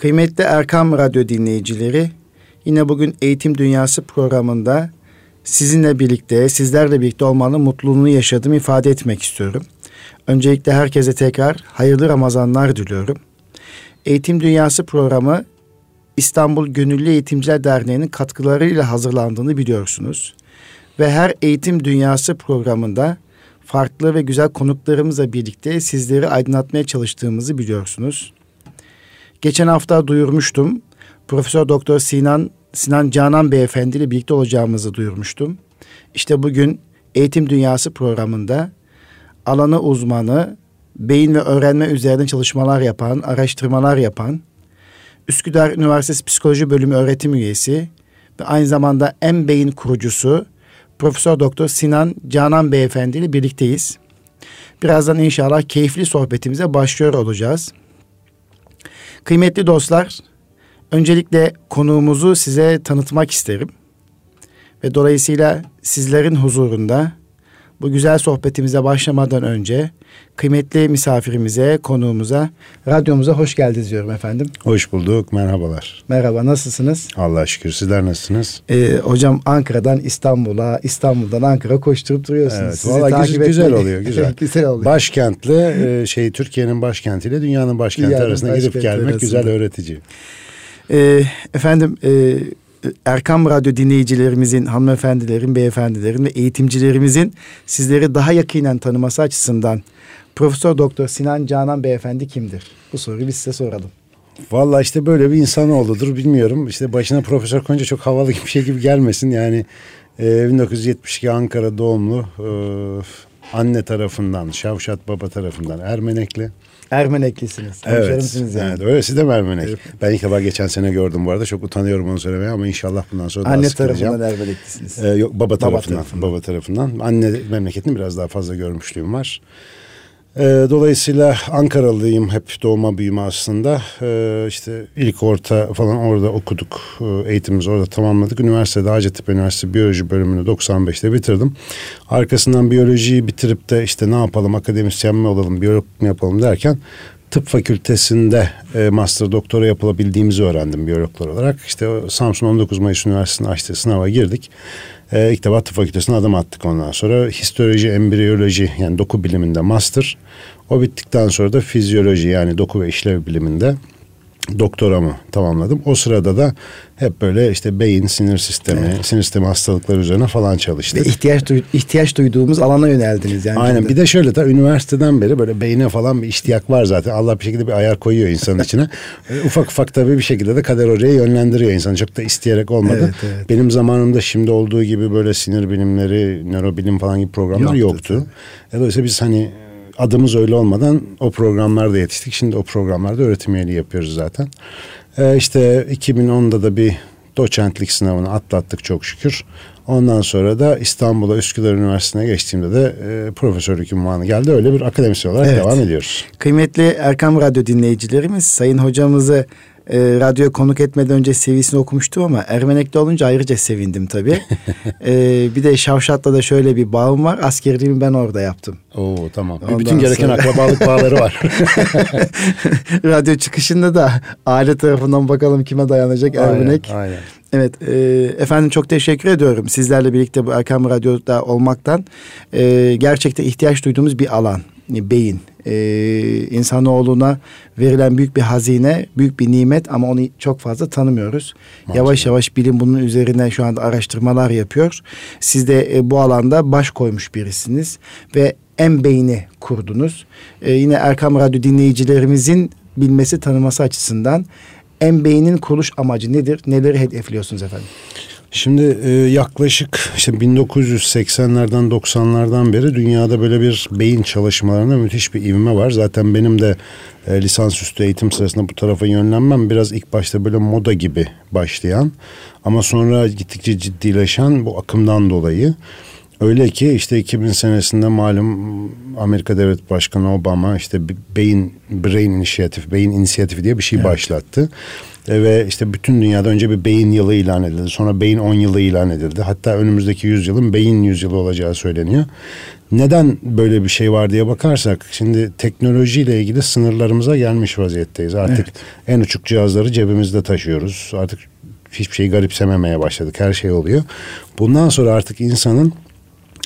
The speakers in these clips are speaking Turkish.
Kıymetli Erkam Radyo dinleyicileri, yine bugün Eğitim Dünyası programında sizinle birlikte, sizlerle birlikte olmanın mutluluğunu yaşadığımı ifade etmek istiyorum. Öncelikle herkese tekrar hayırlı Ramazanlar diliyorum. Eğitim Dünyası programı İstanbul Gönüllü Eğitimciler Derneği'nin katkılarıyla hazırlandığını biliyorsunuz. Ve her Eğitim Dünyası programında farklı ve güzel konuklarımızla birlikte sizleri aydınlatmaya çalıştığımızı biliyorsunuz. Geçen hafta duyurmuştum. Profesör Doktor Sinan Sinan Canan Beyefendi ile birlikte olacağımızı duyurmuştum. İşte bugün Eğitim Dünyası programında alanı uzmanı, beyin ve öğrenme üzerine çalışmalar yapan, araştırmalar yapan, Üsküdar Üniversitesi Psikoloji Bölümü öğretim üyesi ve aynı zamanda en beyin kurucusu Profesör Doktor Sinan Canan Beyefendi ile birlikteyiz. Birazdan inşallah keyifli sohbetimize başlıyor olacağız. Kıymetli dostlar, öncelikle konuğumuzu size tanıtmak isterim. Ve dolayısıyla sizlerin huzurunda bu güzel sohbetimize başlamadan önce kıymetli misafirimize, konuğumuza, radyomuza hoş geldiniz diyorum efendim. Hoş bulduk, merhabalar. Merhaba, nasılsınız? Allah'a şükür, sizler nasılsınız? Ee, hocam Ankara'dan İstanbul'a, İstanbul'dan Ankara koşturup duruyorsunuz. Evet, Sizi valla güzel, güzel oluyor, güzel. güzel oluyor. Başkentle, e, şey Türkiye'nin başkentiyle dünyanın başkenti dünyanın arasında gidip gelmek arasında. güzel öğretici. Ee, efendim, e, Erkam Radyo dinleyicilerimizin, hanımefendilerin, beyefendilerin ve eğitimcilerimizin sizleri daha yakinen tanıması açısından Profesör Doktor Sinan Canan Beyefendi kimdir? Bu soruyu biz size soralım. Valla işte böyle bir insan oldudur bilmiyorum. İşte başına profesör koyunca çok havalı bir şey gibi gelmesin. Yani e, 1972 Ankara doğumlu e, anne tarafından, Şavşat baba tarafından Ermenekli. Ermeneklisiniz. Evet, yani. evet öylesi de Ermenek. Evet. Ben ilk defa geçen sene gördüm bu arada. Çok utanıyorum onu söylemeye ama inşallah bundan sonra Anne daha tarafından Ermeneklisiniz. Ee, yok baba tarafından, baba tarafından. Baba tarafından. Anne memleketini biraz daha fazla görmüşlüğüm var. E, dolayısıyla Ankaralıyım hep doğma büyüme aslında. E, işte ilk orta falan orada okuduk. E, eğitimimizi orada tamamladık. Üniversitede Hacettepe Üniversitesi Biyoloji bölümünü 95'te bitirdim. Arkasından biyolojiyi bitirip de işte ne yapalım akademisyen mi olalım, biyolog mu yapalım derken tıp fakültesinde e, master doktora yapılabildiğimizi öğrendim biyologlar olarak. İşte Samsun 19 Mayıs Üniversitesi'nin açtığı sınava girdik. E, ilk defa tıp fakültesine adım attık ondan sonra. Histoloji, embriyoloji yani doku biliminde master. O bittikten sonra da fizyoloji yani doku ve işlev biliminde doktoramı tamamladım. O sırada da hep böyle işte beyin, sinir sistemi, evet. sinir sistemi hastalıkları üzerine falan çalıştık. Ve ihtiyaç, duy ihtiyaç duyduğumuz alana yöneldiniz yani. Aynen. Bir de şöyle ta üniversiteden beri böyle beyine falan bir iştiyak var zaten. Allah bir şekilde bir ayar koyuyor insanın içine. Ufak ufak tabii bir şekilde de kader oraya yönlendiriyor insanı. Çok da isteyerek olmadı. Evet, evet. Benim zamanımda şimdi olduğu gibi böyle sinir bilimleri, nörobilim falan gibi programlar yoktu. yoktu. E, dolayısıyla biz hani adımız öyle olmadan o programlarda yetiştik. Şimdi o programlarda öğretim üyeliği yapıyoruz zaten. Ee, işte 2010'da da bir doçentlik sınavını atlattık çok şükür. Ondan sonra da İstanbul'a Üsküdar Üniversitesi'ne geçtiğimde de e, profesörlük ünvanı geldi. Öyle bir akademisyen olarak evet. devam ediyoruz. Kıymetli Erkam Radyo dinleyicilerimiz Sayın hocamızı e, radyoya konuk etmeden önce seviyesini okumuştum ama Ermenek'te olunca ayrıca sevindim tabii. e, bir de Şavşat'ta da şöyle bir bağım var. Askerliğimi ben orada yaptım. Oo tamam. Ondan Bütün gereken sonra... akrabalık bağları var. Radyo çıkışında da aile tarafından bakalım kime dayanacak aynen, Ermenek. Aynen. Evet e, efendim çok teşekkür ediyorum sizlerle birlikte bu Erkam Radyo'da olmaktan. E, gerçekten ihtiyaç duyduğumuz bir alan beyin e, insanoğluna verilen büyük bir hazine, büyük bir nimet ama onu çok fazla tanımıyoruz. Maalesef. Yavaş yavaş bilim bunun üzerine şu anda araştırmalar yapıyor. Siz de e, bu alanda baş koymuş birisiniz ve en beyni kurdunuz. E, yine Erkam Radyo dinleyicilerimizin bilmesi tanıması açısından en beynin kuruluş amacı nedir? Neleri hedefliyorsunuz efendim? Şimdi e, yaklaşık işte 1980'lerden 90'lardan beri dünyada böyle bir beyin çalışmalarına müthiş bir ivme var. Zaten benim de e, lisansüstü eğitim sırasında bu tarafa yönlenmem biraz ilk başta böyle moda gibi başlayan ama sonra gittikçe ciddileşen bu akımdan dolayı Öyle ki işte 2000 senesinde malum Amerika Devlet Başkanı Obama işte beyin brain inisiyatif, beyin inisiyatifi diye bir şey evet. başlattı. E, ve işte bütün dünyada önce bir beyin yılı ilan edildi. Sonra beyin 10 yılı ilan edildi. Hatta önümüzdeki yüzyılın beyin yüzyılı olacağı söyleniyor. Neden böyle bir şey var diye bakarsak şimdi teknolojiyle ilgili sınırlarımıza gelmiş vaziyetteyiz. Artık evet. en uçuk cihazları cebimizde taşıyoruz. Artık hiçbir şeyi garipsememeye başladık. Her şey oluyor. Bundan sonra artık insanın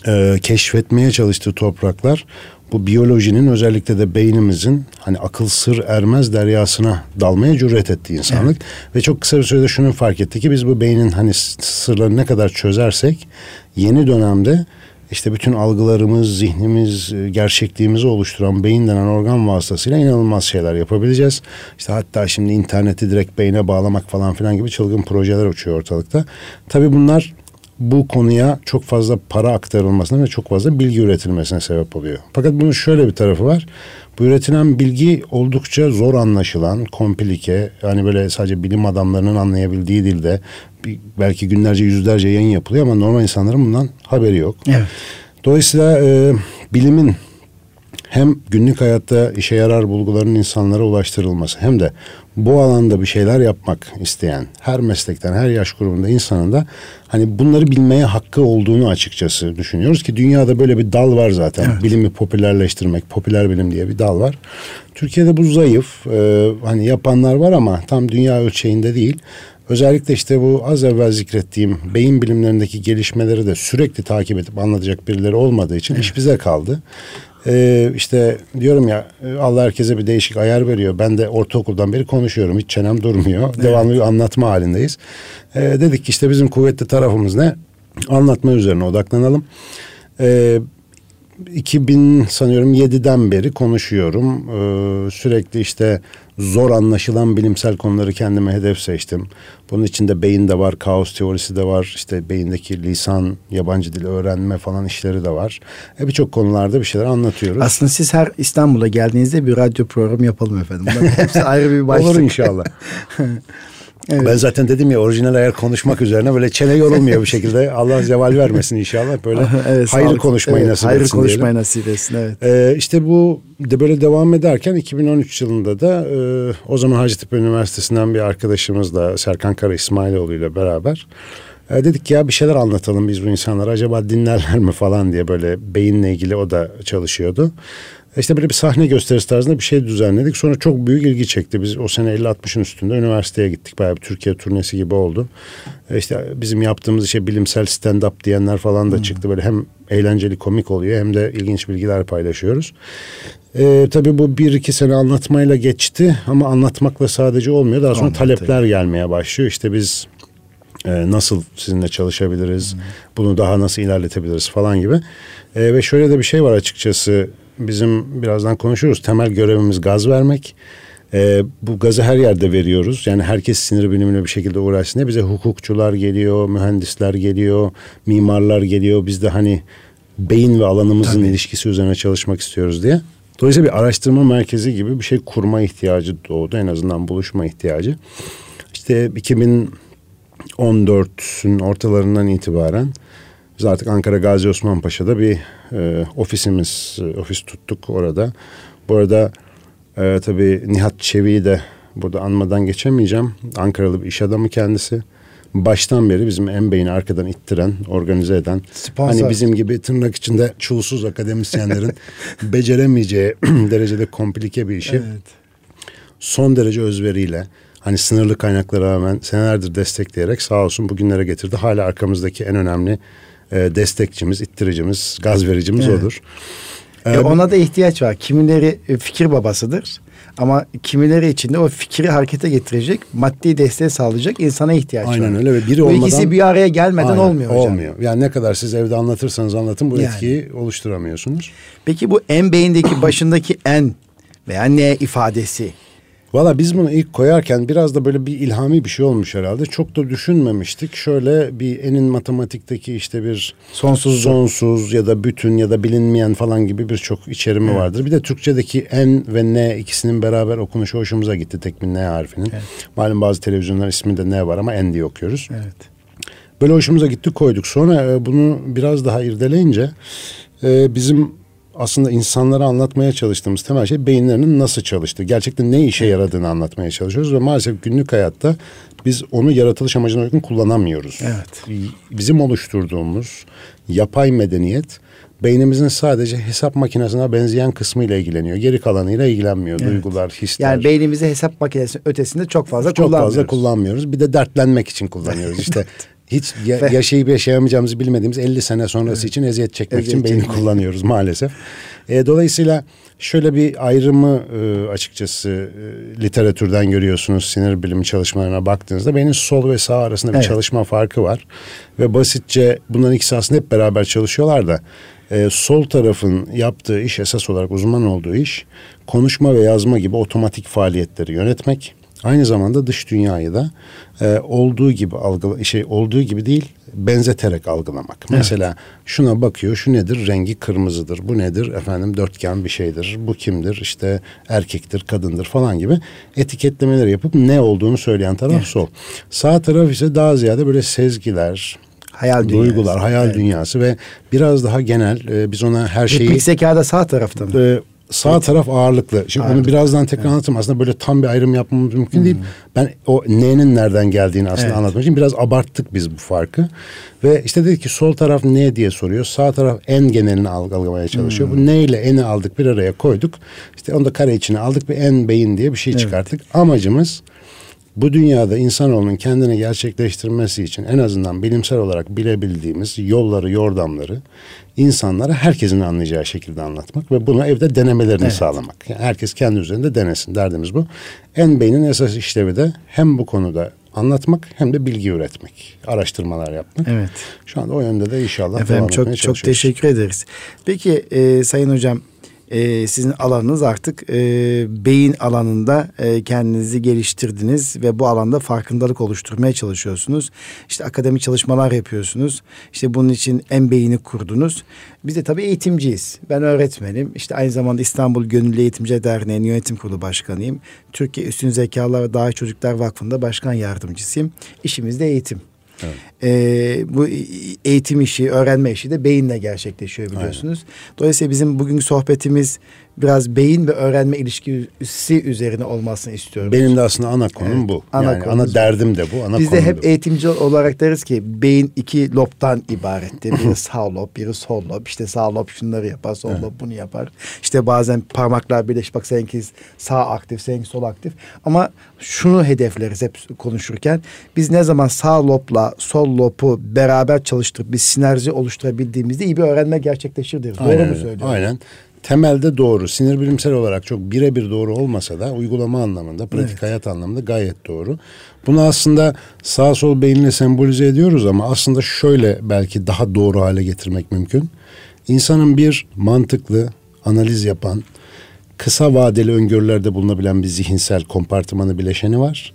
e, keşfetmeye çalıştığı topraklar bu biyolojinin özellikle de beynimizin hani akıl sır ermez deryasına dalmaya cüret etti insanlık. Evet. Ve çok kısa bir sürede şunu fark etti ki biz bu beynin hani sırlarını ne kadar çözersek yeni dönemde işte bütün algılarımız, zihnimiz, e, gerçekliğimizi oluşturan beyin denen organ vasıtasıyla inanılmaz şeyler yapabileceğiz. İşte hatta şimdi interneti direkt beyne bağlamak falan filan gibi çılgın projeler uçuyor ortalıkta. Tabii bunlar bu konuya çok fazla para aktarılmasına ve çok fazla bilgi üretilmesine sebep oluyor. Fakat bunun şöyle bir tarafı var. Bu üretilen bilgi oldukça zor anlaşılan, komplike, yani böyle sadece bilim adamlarının anlayabildiği dilde belki günlerce yüzlerce yayın yapılıyor ama normal insanların bundan haberi yok. Evet. Dolayısıyla e, bilimin hem günlük hayatta işe yarar bulguların insanlara ulaştırılması hem de bu alanda bir şeyler yapmak isteyen her meslekten her yaş grubunda insanın da hani bunları bilmeye hakkı olduğunu açıkçası düşünüyoruz ki dünyada böyle bir dal var zaten evet. bilimi popülerleştirmek popüler bilim diye bir dal var. Türkiye'de bu zayıf ee, hani yapanlar var ama tam dünya ölçeğinde değil. Özellikle işte bu az evvel zikrettiğim beyin bilimlerindeki gelişmeleri de sürekli takip edip anlatacak birileri olmadığı için evet. iş bize kaldı. Ee, işte diyorum ya Allah herkese bir değişik ayar veriyor. Ben de ortaokuldan beri konuşuyorum. Hiç çenem durmuyor. Evet. Devamlı bir anlatma halindeyiz. Ee, dedik ki işte bizim kuvvetli tarafımız ne? Anlatma üzerine odaklanalım. Ee, 2000 sanıyorum 7'den beri konuşuyorum. Ee, sürekli işte zor anlaşılan bilimsel konuları kendime hedef seçtim. Bunun içinde beyin de var, kaos teorisi de var. İşte beyindeki lisan, yabancı dil öğrenme falan işleri de var. E, Birçok konularda bir şeyler anlatıyoruz. Aslında siz her İstanbul'a geldiğinizde bir radyo programı yapalım efendim. Bunların hepsi ayrı bir başlık. Olur inşallah. Evet. Ben zaten dedim ya orijinal ayar konuşmak üzerine böyle çene yorulmuyor bir şekilde. Allah zeval vermesin inşallah. Böyle evet, hayır sağlık. konuşmayı evet, nasip hayır etsin konuşmayı diyelim. nasip etsin evet. Ee, işte bu de böyle devam ederken 2013 yılında da e, o zaman Hacettepe Üniversitesi'nden bir arkadaşımızla Serkan Kara İsmailoğlu ile beraber e, dedik ya bir şeyler anlatalım biz bu insanlara acaba dinlerler mi falan diye böyle beyinle ilgili o da çalışıyordu. İşte böyle bir sahne gösterisi tarzında bir şey düzenledik. Sonra çok büyük ilgi çekti. Biz o sene 50-60'ın üstünde üniversiteye gittik. Bayağı bir Türkiye turnesi gibi oldu. İşte bizim yaptığımız işe bilimsel stand-up diyenler falan da hmm. çıktı. Böyle hem eğlenceli komik oluyor hem de ilginç bilgiler paylaşıyoruz. Ee, tabii bu bir iki sene anlatmayla geçti ama anlatmakla sadece olmuyor. Daha sonra Anladım. talepler gelmeye başlıyor. İşte biz e, nasıl sizinle çalışabiliriz, hmm. bunu daha nasıl ilerletebiliriz falan gibi. E, ve şöyle de bir şey var açıkçası bizim birazdan konuşuruz. Temel görevimiz gaz vermek. Ee, bu gazı her yerde veriyoruz. Yani herkes sinir bilimine bir şekilde uğraşsın diye bize hukukçular geliyor, mühendisler geliyor, mimarlar geliyor. Biz de hani beyin ve alanımızın Tabii. ilişkisi üzerine çalışmak istiyoruz diye. Dolayısıyla bir araştırma merkezi gibi bir şey kurma ihtiyacı doğdu. En azından buluşma ihtiyacı. İşte 2014'ün ortalarından itibaren biz artık Ankara Gazi Osman Paşa'da bir e, ofisimiz, e, ofis tuttuk orada. Bu arada e, tabii Nihat Çevi'yi de burada anmadan geçemeyeceğim. Ankaralı bir iş adamı kendisi. Baştan beri bizim en beyni arkadan ittiren, organize eden. Sponsor. Hani bizim gibi tırnak içinde çulsuz akademisyenlerin beceremeyeceği derecede komplike bir işi. Evet. Son derece özveriyle hani sınırlı kaynaklara rağmen senelerdir destekleyerek sağ olsun bugünlere getirdi. Hala arkamızdaki en önemli e, destekçimiz, ittiricimiz, gaz vericimiz evet. odur. E, ona da ihtiyaç var. Kimileri e, fikir babasıdır. Ama kimileri için de o fikri harekete getirecek, maddi desteği sağlayacak insana ihtiyaç Aynen var. Aynen öyle ve biri bu olmadan... ikisi bir araya gelmeden aynen, olmuyor hocam. Olmuyor. Yani ne kadar siz evde anlatırsanız anlatın bu yani. etkiyi oluşturamıyorsunuz. Peki bu en beyindeki başındaki en veya ne ifadesi Valla biz bunu ilk koyarken biraz da böyle bir ilhami bir şey olmuş herhalde. Çok da düşünmemiştik. Şöyle bir enin matematikteki işte bir sonsuz sonsuz ya da bütün ya da bilinmeyen falan gibi birçok içerimi evet. vardır. Bir de Türkçedeki en ve ne ikisinin beraber okunuşu hoşumuza gitti tek bir ne harfinin. Evet. Malum bazı televizyonlar isminde ne var ama en diye okuyoruz. Evet. Böyle hoşumuza gitti koyduk. Sonra e, bunu biraz daha irdeleyince e, bizim aslında insanlara anlatmaya çalıştığımız temel şey beyinlerinin nasıl çalıştığı, gerçekten ne işe yaradığını anlatmaya çalışıyoruz ve maalesef günlük hayatta biz onu yaratılış amacına uygun kullanamıyoruz. Evet. Bizim oluşturduğumuz yapay medeniyet beynimizin sadece hesap makinesine benzeyen kısmıyla ilgileniyor. Geri kalanıyla ilgilenmiyor. Evet. Duygular, hisler. Yani beynimizi hesap makinesi ötesinde çok fazla çok kullanmıyoruz. Çok fazla kullanmıyoruz. Bir de dertlenmek için kullanıyoruz. İşte hiç ya, yaşayıp yaşayamayacağımızı bilmediğimiz 50 sene sonrası evet. için eziyet çekmek eziyet için beyni çekmek. kullanıyoruz maalesef. E, dolayısıyla şöyle bir ayrımı e, açıkçası e, literatürden görüyorsunuz sinir bilimi çalışmalarına baktığınızda beynin sol ve sağ arasında bir evet. çalışma farkı var. Ve basitçe bunların ikisi aslında hep beraber çalışıyorlar da e, sol tarafın yaptığı iş esas olarak uzman olduğu iş konuşma ve yazma gibi otomatik faaliyetleri yönetmek. Aynı zamanda dış dünyayı da e, olduğu gibi algı şey olduğu gibi değil benzeterek algılamak. Evet. Mesela şuna bakıyor, şu nedir? Rengi kırmızıdır. Bu nedir? Efendim dörtgen bir şeydir. Bu kimdir? İşte erkektir, kadındır falan gibi etiketlemeler yapıp ne olduğunu söyleyen taraf evet. sol. Sağ taraf ise daha ziyade böyle sezgiler, hayal dünyası. duygular, hayal evet. dünyası ve biraz daha genel e, biz ona her şeyi Replik zekada sağ tarafta mı? E, Sağ taraf ağırlıklı. Şimdi ağırlıklı. onu birazdan tekrar evet. anlatayım. Aslında böyle tam bir ayrım yapmamız mümkün hmm. değil. Ben o ne'nin nereden geldiğini aslında evet. anlatmak için biraz abarttık biz bu farkı. Ve işte dedik ki sol taraf ne diye soruyor. Sağ taraf en genelini algılamaya çalışıyor. Hmm. Bu ne ile eni aldık bir araya koyduk. İşte onu da kare içine aldık ve en beyin diye bir şey evet. çıkarttık. Amacımız bu dünyada insanoğlunun kendini gerçekleştirmesi için en azından bilimsel olarak bilebildiğimiz yolları, yordamları insanlara herkesin anlayacağı şekilde anlatmak ve bunu evde denemelerini evet. sağlamak. Yani herkes kendi üzerinde denesin derdimiz bu. En beynin esas işlevi de hem bu konuda anlatmak hem de bilgi üretmek, araştırmalar yapmak. Evet. Şu anda o yönde de inşallah Efendim, devam çok, etmeye çok teşekkür ederiz. Peki e, Sayın Hocam e, sizin alanınız artık e, beyin alanında e, kendinizi geliştirdiniz ve bu alanda farkındalık oluşturmaya çalışıyorsunuz. İşte akademik çalışmalar yapıyorsunuz. İşte bunun için en beyni kurdunuz. Biz de tabii eğitimciyiz. Ben öğretmenim. İşte aynı zamanda İstanbul Gönüllü Eğitimci Derneği'nin yönetim kurulu başkanıyım. Türkiye Üstün Zekalar ve Daha Çocuklar Vakfı'nda başkan yardımcısıyım. İşimiz de eğitim. Evet. Ee, bu eğitim işi, öğrenme işi de beyinle gerçekleşiyor biliyorsunuz. Aynen. Dolayısıyla bizim bugünkü sohbetimiz biraz beyin ve öğrenme ilişkisi üzerine olmasını istiyorum. Benim de aslında ana konum evet, bu. Ana yani ana derdim de bu. Ana Biz de hep bu. eğitimci olarak deriz ki beyin iki lobdan ibarettir. Biri sağ lob, biri sol lob. İşte sağ lob şunları yapar, sol evet. lob bunu yapar. İşte bazen parmaklar birleş bak seninki sağ aktif, seninki sol aktif. Ama şunu hedefleriz hep konuşurken. Biz ne zaman sağ lobla sol lobu beraber çalıştırıp bir sinerji oluşturabildiğimizde iyi bir öğrenme gerçekleşir deriz. Doğru mu söylüyorum? Aynen temelde doğru. Sinir bilimsel olarak çok birebir doğru olmasa da uygulama anlamında, pratik evet. hayat anlamında gayet doğru. Bunu aslında sağ sol beyinle sembolize ediyoruz ama aslında şöyle belki daha doğru hale getirmek mümkün. İnsanın bir mantıklı, analiz yapan, kısa vadeli öngörülerde bulunabilen bir zihinsel kompartımanı bileşeni var.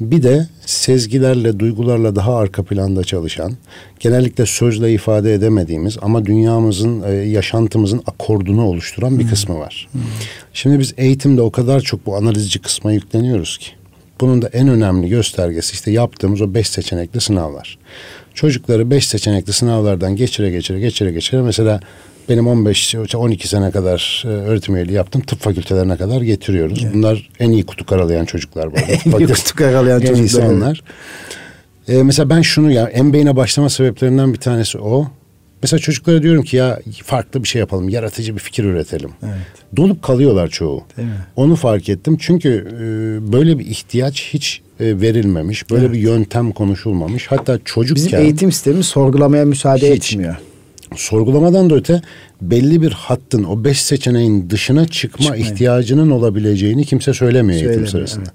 Bir de sezgilerle, duygularla daha arka planda çalışan, genellikle sözle ifade edemediğimiz ama dünyamızın, e, yaşantımızın akordunu oluşturan bir hmm. kısmı var. Hmm. Şimdi biz eğitimde o kadar çok bu analizci kısma yükleniyoruz ki. Bunun da en önemli göstergesi işte yaptığımız o beş seçenekli sınavlar. Çocukları beş seçenekli sınavlardan geçire geçire geçire geçire mesela benim 15 12 sene kadar e, öğretim üyeliği yaptım. Tıp fakültelerine kadar getiriyoruz. Evet. Bunlar en iyi kutu karalayan çocuklar bu en iyi kutu karalayan çocuklar. onlar. Ee, mesela ben şunu ya en beyne başlama sebeplerinden bir tanesi o. Mesela çocuklara diyorum ki ya farklı bir şey yapalım, yaratıcı bir fikir üretelim. Evet. Dolup kalıyorlar çoğu. Değil mi? Onu fark ettim çünkü e, böyle bir ihtiyaç hiç e, verilmemiş, böyle evet. bir yöntem konuşulmamış. Hatta çocukken... Bizim eğitim sistemi sorgulamaya müsaade hiç, etmiyor sorgulamadan da öte belli bir hattın o beş seçeneğin dışına çıkma Çıkmayın. ihtiyacının olabileceğini kimse söylemiyor eğitim sırasında.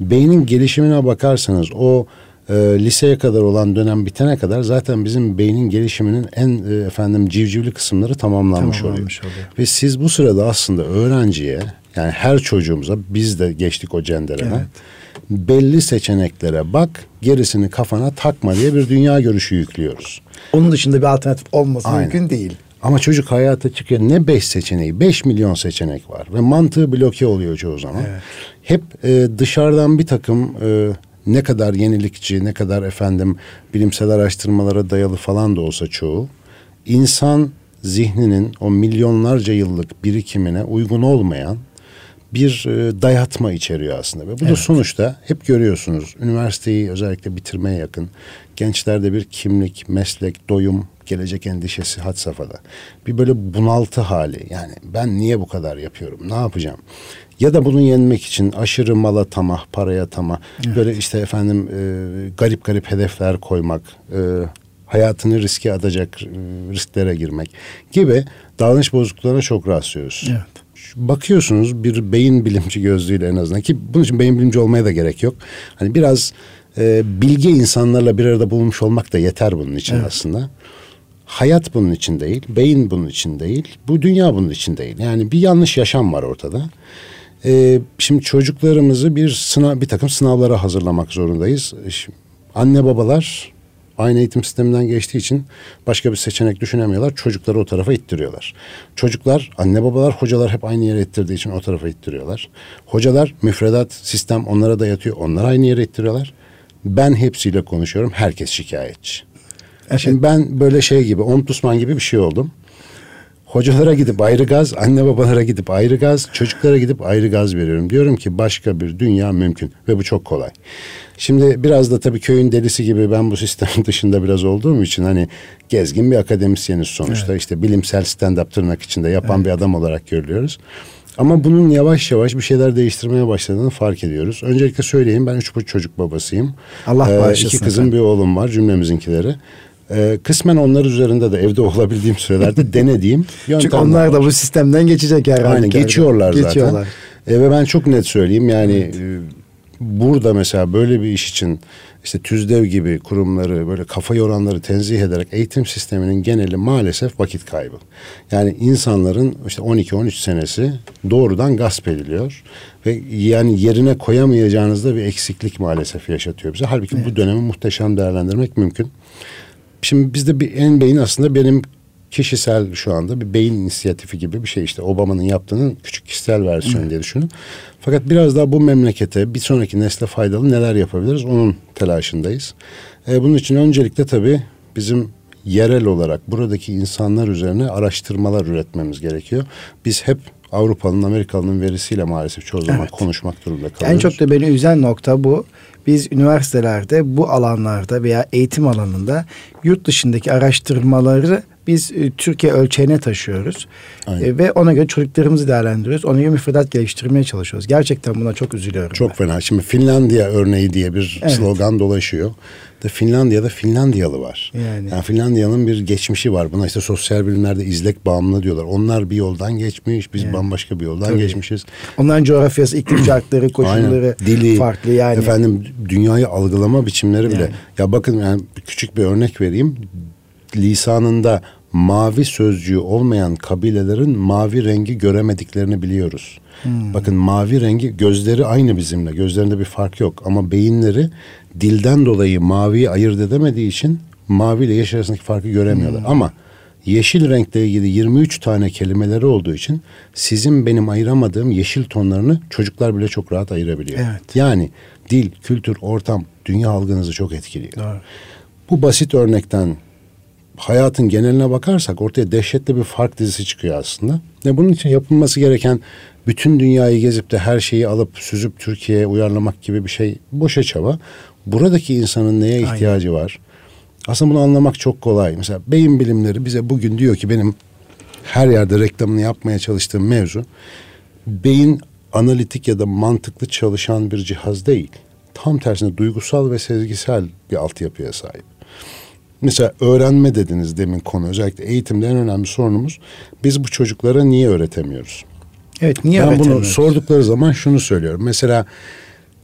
Evet. Beynin gelişimine bakarsanız o e, liseye kadar olan dönem bitene kadar zaten bizim beynin gelişiminin en e, efendim civcivli kısımları tamamlanmış, tamamlanmış oluyor. oluyor. Ve siz bu sırada aslında öğrenciye yani her çocuğumuza biz de geçtik o cenderene. Evet. Belli seçeneklere bak, gerisini kafana takma diye bir dünya görüşü yüklüyoruz. Onun dışında bir alternatif olması Aynen. mümkün değil. Ama çocuk hayata çıkıyor ne beş seçeneği, beş milyon seçenek var ve mantığı bloke oluyor çoğu zaman. Evet. Hep e, dışarıdan bir takım e, ne kadar yenilikçi, ne kadar efendim bilimsel araştırmalara dayalı falan da olsa çoğu insan zihninin o milyonlarca yıllık birikimine uygun olmayan bir e, dayatma içeriyor aslında. Ve bu evet. da sonuçta hep görüyorsunuz üniversiteyi özellikle bitirmeye yakın gençlerde bir kimlik, meslek, doyum, gelecek endişesi had safhada. Bir böyle bunaltı hali yani ben niye bu kadar yapıyorum ne yapacağım? Ya da bunu yenmek için aşırı mala tamah, paraya tamah, evet. böyle işte efendim e, garip garip hedefler koymak, e, hayatını riske atacak e, risklere girmek gibi davranış bozukluklarına çok rastlıyoruz. Evet. Bakıyorsunuz bir beyin bilimci gözlüğüyle en azından ki bunun için beyin bilimci olmaya da gerek yok. Hani biraz e, bilge insanlarla bir arada bulunmuş olmak da yeter bunun için evet. aslında. Hayat bunun için değil, beyin bunun için değil, bu dünya bunun için değil. Yani bir yanlış yaşam var ortada. Ee, şimdi çocuklarımızı bir sınav, bir takım sınavlara hazırlamak zorundayız. Şimdi anne babalar aynı eğitim sisteminden geçtiği için başka bir seçenek düşünemiyorlar. Çocukları o tarafa ittiriyorlar. Çocuklar, anne babalar, hocalar hep aynı yere ittirdiği için o tarafa ittiriyorlar. Hocalar, müfredat, sistem onlara dayatıyor. Onlar aynı yere ittiriyorlar. Ben hepsiyle konuşuyorum. Herkes şikayetçi. Evet. Şimdi ben böyle şey gibi, omtusman gibi bir şey oldum. Hocalara gidip ayrı gaz, anne babalara gidip ayrı gaz, çocuklara gidip ayrı gaz veriyorum. Diyorum ki başka bir dünya mümkün ve bu çok kolay. Şimdi biraz da tabii köyün delisi gibi ben bu sistemin dışında biraz olduğum için hani gezgin bir akademisyeniz sonuçta. Evet. işte bilimsel stand-up tırnak içinde yapan evet. bir adam olarak görülüyoruz. Ama bunun yavaş yavaş bir şeyler değiştirmeye başladığını fark ediyoruz. Öncelikle söyleyeyim ben üç buçuk çocuk babasıyım. Allah ee, bağışlasın. İki kızım efendim. bir oğlum var cümlemizinkileri. Ee, kısmen onlar üzerinde de evde olabildiğim sürelerde denediğim yöntemler Çünkü onlar da bu sistemden geçecek herhalde. Aynen geçiyorlar zaten. Geçiyorlar. Ee, ve ben çok net söyleyeyim yani evet. e, burada mesela böyle bir iş için işte TÜZDEV gibi kurumları böyle kafa yoranları tenzih ederek eğitim sisteminin geneli maalesef vakit kaybı. Yani insanların işte 12-13 senesi doğrudan gasp ediliyor ve yani yerine koyamayacağınızda bir eksiklik maalesef yaşatıyor bize. Halbuki evet. bu dönemi muhteşem değerlendirmek mümkün. Şimdi bizde bir en beyin aslında benim kişisel şu anda bir beyin inisiyatifi gibi bir şey işte Obama'nın yaptığının küçük kişisel versiyonu diye düşünün. Fakat biraz daha bu memlekete bir sonraki nesle faydalı neler yapabiliriz onun telaşındayız. E, bunun için öncelikle tabii bizim yerel olarak buradaki insanlar üzerine araştırmalar üretmemiz gerekiyor. Biz hep Avrupa'nın, Amerikalı'nın verisiyle maalesef çoğu zaman evet. konuşmak durumunda kalıyoruz. En çok da beni üzen nokta bu. Biz üniversitelerde bu alanlarda veya eğitim alanında yurt dışındaki araştırmaları biz e, Türkiye ölçeğine taşıyoruz. E, ve ona göre çocuklarımızı değerlendiriyoruz. Ona göre müfredat geliştirmeye çalışıyoruz. Gerçekten buna çok üzülüyorum. Çok ben. fena. Şimdi Finlandiya örneği diye bir evet. slogan dolaşıyor de Finlandiya'da Finlandiyalı var. Yani, yani Finlandiya'nın bir geçmişi var. Buna işte sosyal bilimlerde izlek bağımlı diyorlar. Onlar bir yoldan geçmiş, biz yani. bambaşka bir yoldan Tabii. geçmişiz. Onların coğrafyası, iklim şartları, koşulları Aynen. Dili, farklı yani. Efendim dünyayı algılama biçimleri bile. Yani. Ya bakın yani küçük bir örnek vereyim. Lisanında mavi sözcüğü olmayan kabilelerin mavi rengi göremediklerini biliyoruz. Hmm. Bakın mavi rengi gözleri aynı bizimle. Gözlerinde bir fark yok ama beyinleri dilden dolayı maviyi ayırt edemediği için mavi ile yeşil arasındaki farkı göremiyorlar. Hmm. Ama yeşil renkle ilgili 23 tane kelimeleri olduğu için sizin benim ayıramadığım yeşil tonlarını çocuklar bile çok rahat ayırabiliyor. Evet. Yani dil, kültür, ortam dünya algınızı çok etkiliyor. Doğru. Bu basit örnekten hayatın geneline bakarsak ortaya dehşetli bir fark dizisi çıkıyor aslında. Ve bunun için yapılması gereken bütün dünyayı gezip de her şeyi alıp süzüp Türkiye'ye uyarlamak gibi bir şey boşa çaba. Buradaki insanın neye ihtiyacı Aynen. var? Aslında bunu anlamak çok kolay. Mesela beyin bilimleri bize bugün diyor ki benim her yerde reklamını yapmaya çalıştığım mevzu beyin analitik ya da mantıklı çalışan bir cihaz değil. Tam tersine duygusal ve sezgisel bir altyapıya sahip. Mesela öğrenme dediniz demin konu. Özellikle eğitimde en önemli sorunumuz biz bu çocuklara niye öğretemiyoruz? Evet niye ben bunu sordukları zaman şunu söylüyorum. Mesela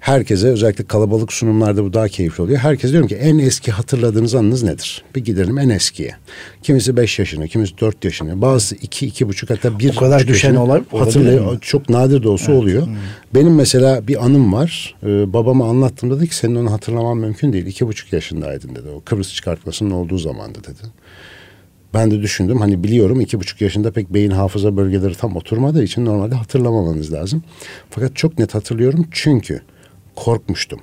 herkese özellikle kalabalık sunumlarda bu daha keyifli oluyor. Herkese diyorum ki en eski hatırladığınız anınız nedir? Bir gidelim en eskiye. Kimisi beş yaşını, kimisi dört yaşını, bazısı iki, iki buçuk hatta bir o kadar düşen olay hatırlıyor. Çok nadir de olsa evet. oluyor. Hmm. Benim mesela bir anım var. Ee, babama anlattım dedi ki senin onu hatırlaman mümkün değil. İki buçuk yaşındaydın dedi. O Kıbrıs çıkartmasının olduğu zamanda dedi. Ben de düşündüm hani biliyorum iki buçuk yaşında pek beyin hafıza bölgeleri tam oturmadığı için normalde hatırlamamanız lazım. Fakat çok net hatırlıyorum çünkü korkmuştum.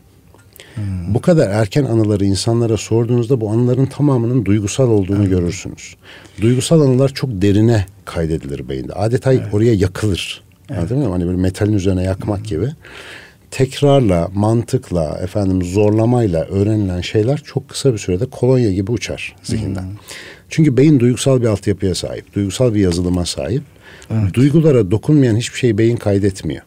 Hmm. Bu kadar erken anıları insanlara sorduğunuzda bu anıların tamamının duygusal olduğunu hmm. görürsünüz. Duygusal anılar çok derine kaydedilir beyinde. Adeta evet. oraya yakılır. Evet. Anladın mı? Hani böyle metalin üzerine yakmak hmm. gibi. Tekrarla, mantıkla, efendim zorlamayla öğrenilen şeyler çok kısa bir sürede kolonya gibi uçar zihinden. Hmm. Çünkü beyin duygusal bir altyapıya sahip, duygusal bir yazılıma sahip. Evet. Duygulara dokunmayan hiçbir şeyi beyin kaydetmiyor.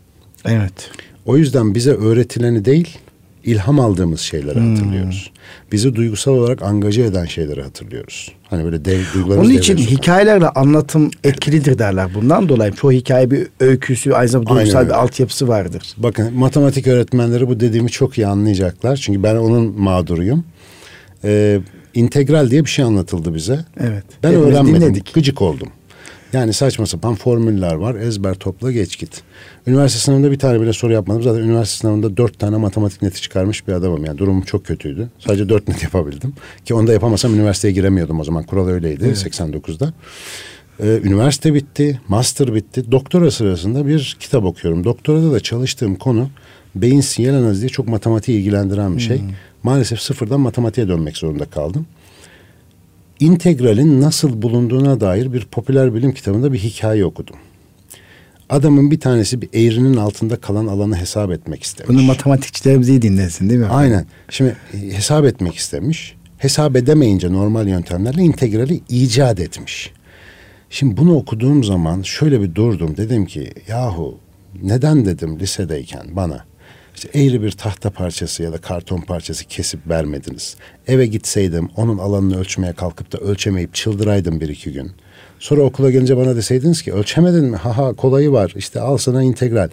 Evet. O yüzden bize öğretileni değil, ilham aldığımız şeyleri hmm. hatırlıyoruz. Bizi duygusal olarak angaje eden şeyleri hatırlıyoruz. Hani böyle dev, duygularımız Onun için hikayelerle anlatım etkilidir derler. Bundan dolayı çoğu hikaye bir öyküsü, aynı zamanda duygusal bir altyapısı vardır. Bakın matematik öğretmenleri bu dediğimi çok iyi anlayacaklar. Çünkü ben onun mağduruyum. Ee, integral diye bir şey anlatıldı bize. Evet. Ben Hepimiz öğrenmedim. Dinledik. Gıcık oldum. Yani saçma sapan formüller var. Ezber topla geç git. Üniversite sınavında bir tane bile soru yapmadım. Zaten üniversite sınavında dört tane matematik neti çıkarmış bir adamım. Yani durumum çok kötüydü. Sadece dört net yapabildim. Ki onu da yapamasam üniversiteye giremiyordum o zaman. Kural öyleydi evet. 89'da. Ee, üniversite bitti, master bitti. Doktora sırasında bir kitap okuyorum. Doktorada da çalıştığım konu beyin sinyal analizi diye çok matematiği ilgilendiren bir şey. Hmm. Maalesef sıfırdan matematiğe dönmek zorunda kaldım integralin nasıl bulunduğuna dair bir popüler bilim kitabında bir hikaye okudum. Adamın bir tanesi bir eğrinin altında kalan alanı hesap etmek istemiş. Bunu matematikçilerimiz iyi dinlesin değil mi? Aynen. Şimdi e, hesap etmek istemiş. Hesap edemeyince normal yöntemlerle integrali icat etmiş. Şimdi bunu okuduğum zaman şöyle bir durdum. Dedim ki yahu neden dedim lisedeyken bana işte eğri bir tahta parçası ya da karton parçası kesip vermediniz. Eve gitseydim onun alanını ölçmeye kalkıp da ölçemeyip çıldıraydım bir iki gün. Sonra okula gelince bana deseydiniz ki ölçemedin mi? Haha kolayı var işte al sana integral.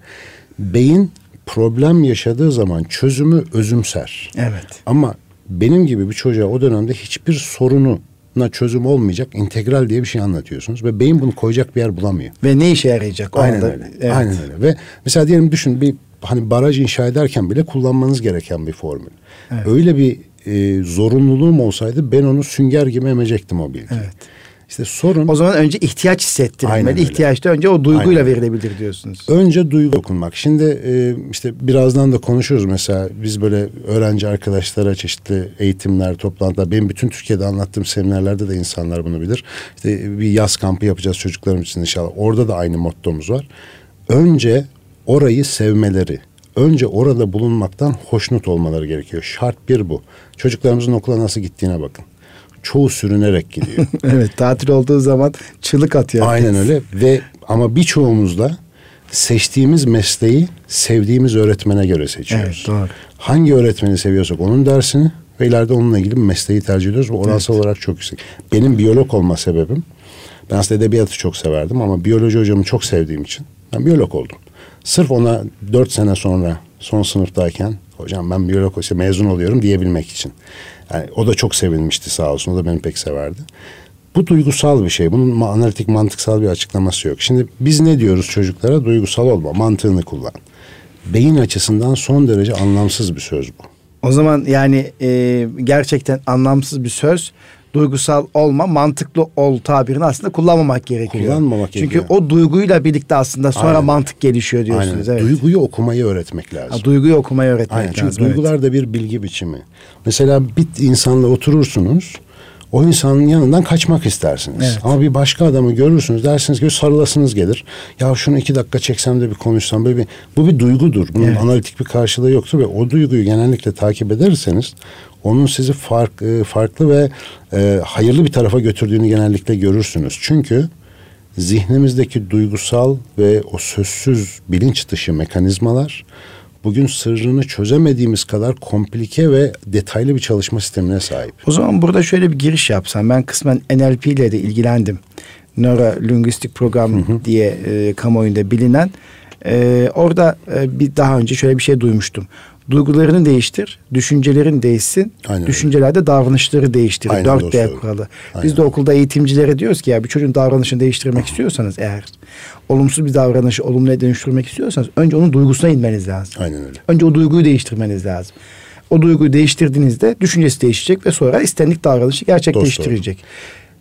Beyin problem yaşadığı zaman çözümü özümser. Evet. Ama benim gibi bir çocuğa o dönemde hiçbir sorunu na çözüm olmayacak integral diye bir şey anlatıyorsunuz ve beyin bunu koyacak bir yer bulamıyor. Ve ne işe yarayacak? Aynen anda, öyle. Evet. Aynen öyle. Ve mesela diyelim düşün bir hani baraj inşa ederken bile kullanmanız gereken bir formül. Evet. Öyle bir e, zorunluluğum olsaydı ben onu sünger gibi emecektim o bilgiyi. Evet. İşte sorun... O zaman önce ihtiyaç hissettirilmeli. İhtiyaçta önce o duyguyla Aynen. verilebilir diyorsunuz. Önce duygu okunmak. Şimdi e, işte birazdan da konuşuruz mesela. Biz böyle öğrenci arkadaşlara çeşitli eğitimler, toplantılar. Benim bütün Türkiye'de anlattığım seminerlerde de insanlar bunu bilir. İşte bir yaz kampı yapacağız çocuklarımız için inşallah. Orada da aynı mottomuz var. Önce orayı sevmeleri, önce orada bulunmaktan hoşnut olmaları gerekiyor. Şart bir bu. Çocuklarımızın okula nasıl gittiğine bakın. Çoğu sürünerek gidiyor. evet tatil olduğu zaman çığlık atıyor. Aynen öyle ve ama birçoğumuz da seçtiğimiz mesleği sevdiğimiz öğretmene göre seçiyoruz. Evet doğru. Hangi öğretmeni seviyorsak onun dersini ve ileride onunla ilgili mesleği tercih ediyoruz. Bu oransal evet. olarak çok yüksek. Benim biyolog olma sebebim ben aslında edebiyatı çok severdim ama biyoloji hocamı çok sevdiğim için ben biyolog oldum. Sırf ona dört sene sonra son sınıftayken hocam ben biyolog işte mezun oluyorum diyebilmek için. Yani o da çok sevinmişti sağ olsun. O da beni pek severdi. Bu duygusal bir şey. Bunun analitik mantıksal bir açıklaması yok. Şimdi biz ne diyoruz çocuklara? Duygusal olma, mantığını kullan. Beyin açısından son derece anlamsız bir söz bu. O zaman yani e, gerçekten anlamsız bir söz duygusal olma, mantıklı ol tabirini aslında kullanmamak gerekiyor. Kullanmamak Çünkü gerekiyor. o duyguyla birlikte aslında sonra Aynen. mantık gelişiyor diyorsunuz. Aynen. Evet. Duyguyu okumayı öğretmek lazım. Ha, duyguyu okumayı öğretmek Aynen. Çünkü lazım. Çünkü duygular evet. da bir bilgi biçimi. Mesela bir insanla oturursunuz. O insanın yanından kaçmak istersiniz. Evet. Ama bir başka adamı görürsünüz dersiniz ki sarılasınız gelir. Ya şunu iki dakika çeksem de bir konuşsam böyle bir bu bir duygudur. Bunun evet. analitik bir karşılığı yoktur ve o duyguyu genellikle takip ederseniz onun sizi fark, e, farklı ve e, hayırlı bir tarafa götürdüğünü genellikle görürsünüz. Çünkü zihnimizdeki duygusal ve o sözsüz bilinç dışı mekanizmalar bugün sırrını çözemediğimiz kadar komplike ve detaylı bir çalışma sistemine sahip. O zaman burada şöyle bir giriş yapsam. Ben kısmen NLP ile de ilgilendim. Nöro Linguistik Program hı hı. diye e, kamuoyunda bilinen. E, orada e, bir daha önce şöyle bir şey duymuştum. Duygularını değiştir, düşüncelerin değişsin. Aynen Düşüncelerde davranışları değiştir. Aynen 4D kuralı. Aynen. Biz de okulda eğitimcilere diyoruz ki ya bir çocuğun davranışını değiştirmek istiyorsanız eğer olumsuz bir davranışı olumluya dönüştürmek istiyorsanız önce onun duygusuna inmeniz lazım. Aynen öyle. Önce o duyguyu değiştirmeniz lazım. O duyguyu değiştirdiğinizde düşüncesi değişecek ve sonra istenlik davranışı gerçekleştirecek.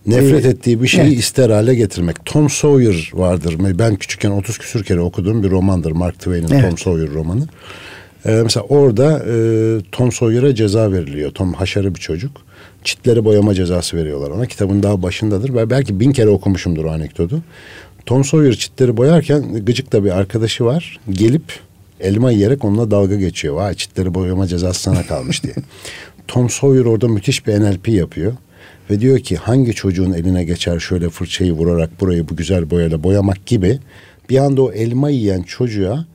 Nefret ee, ettiği bir şeyi evet. ister hale getirmek. Tom Sawyer vardır. Ben küçükken 30 küsür kere okuduğum bir romandır. Mark Twain'in evet. Tom Sawyer romanı. Ee, mesela orada e, Tom Sawyer'a ceza veriliyor. Tom haşarı bir çocuk. Çitleri boyama cezası veriyorlar ona. Kitabın daha başındadır ve belki bin kere okumuşumdur o anekdotu. Tom Sawyer çitleri boyarken gıcık da bir arkadaşı var. Gelip elma yiyerek onunla dalga geçiyor. Vay çitleri boyama cezası sana kalmış diye. Tom Sawyer orada müthiş bir NLP yapıyor. Ve diyor ki hangi çocuğun eline geçer şöyle fırçayı vurarak burayı bu güzel boyayla boyamak gibi bir anda o elma yiyen çocuğa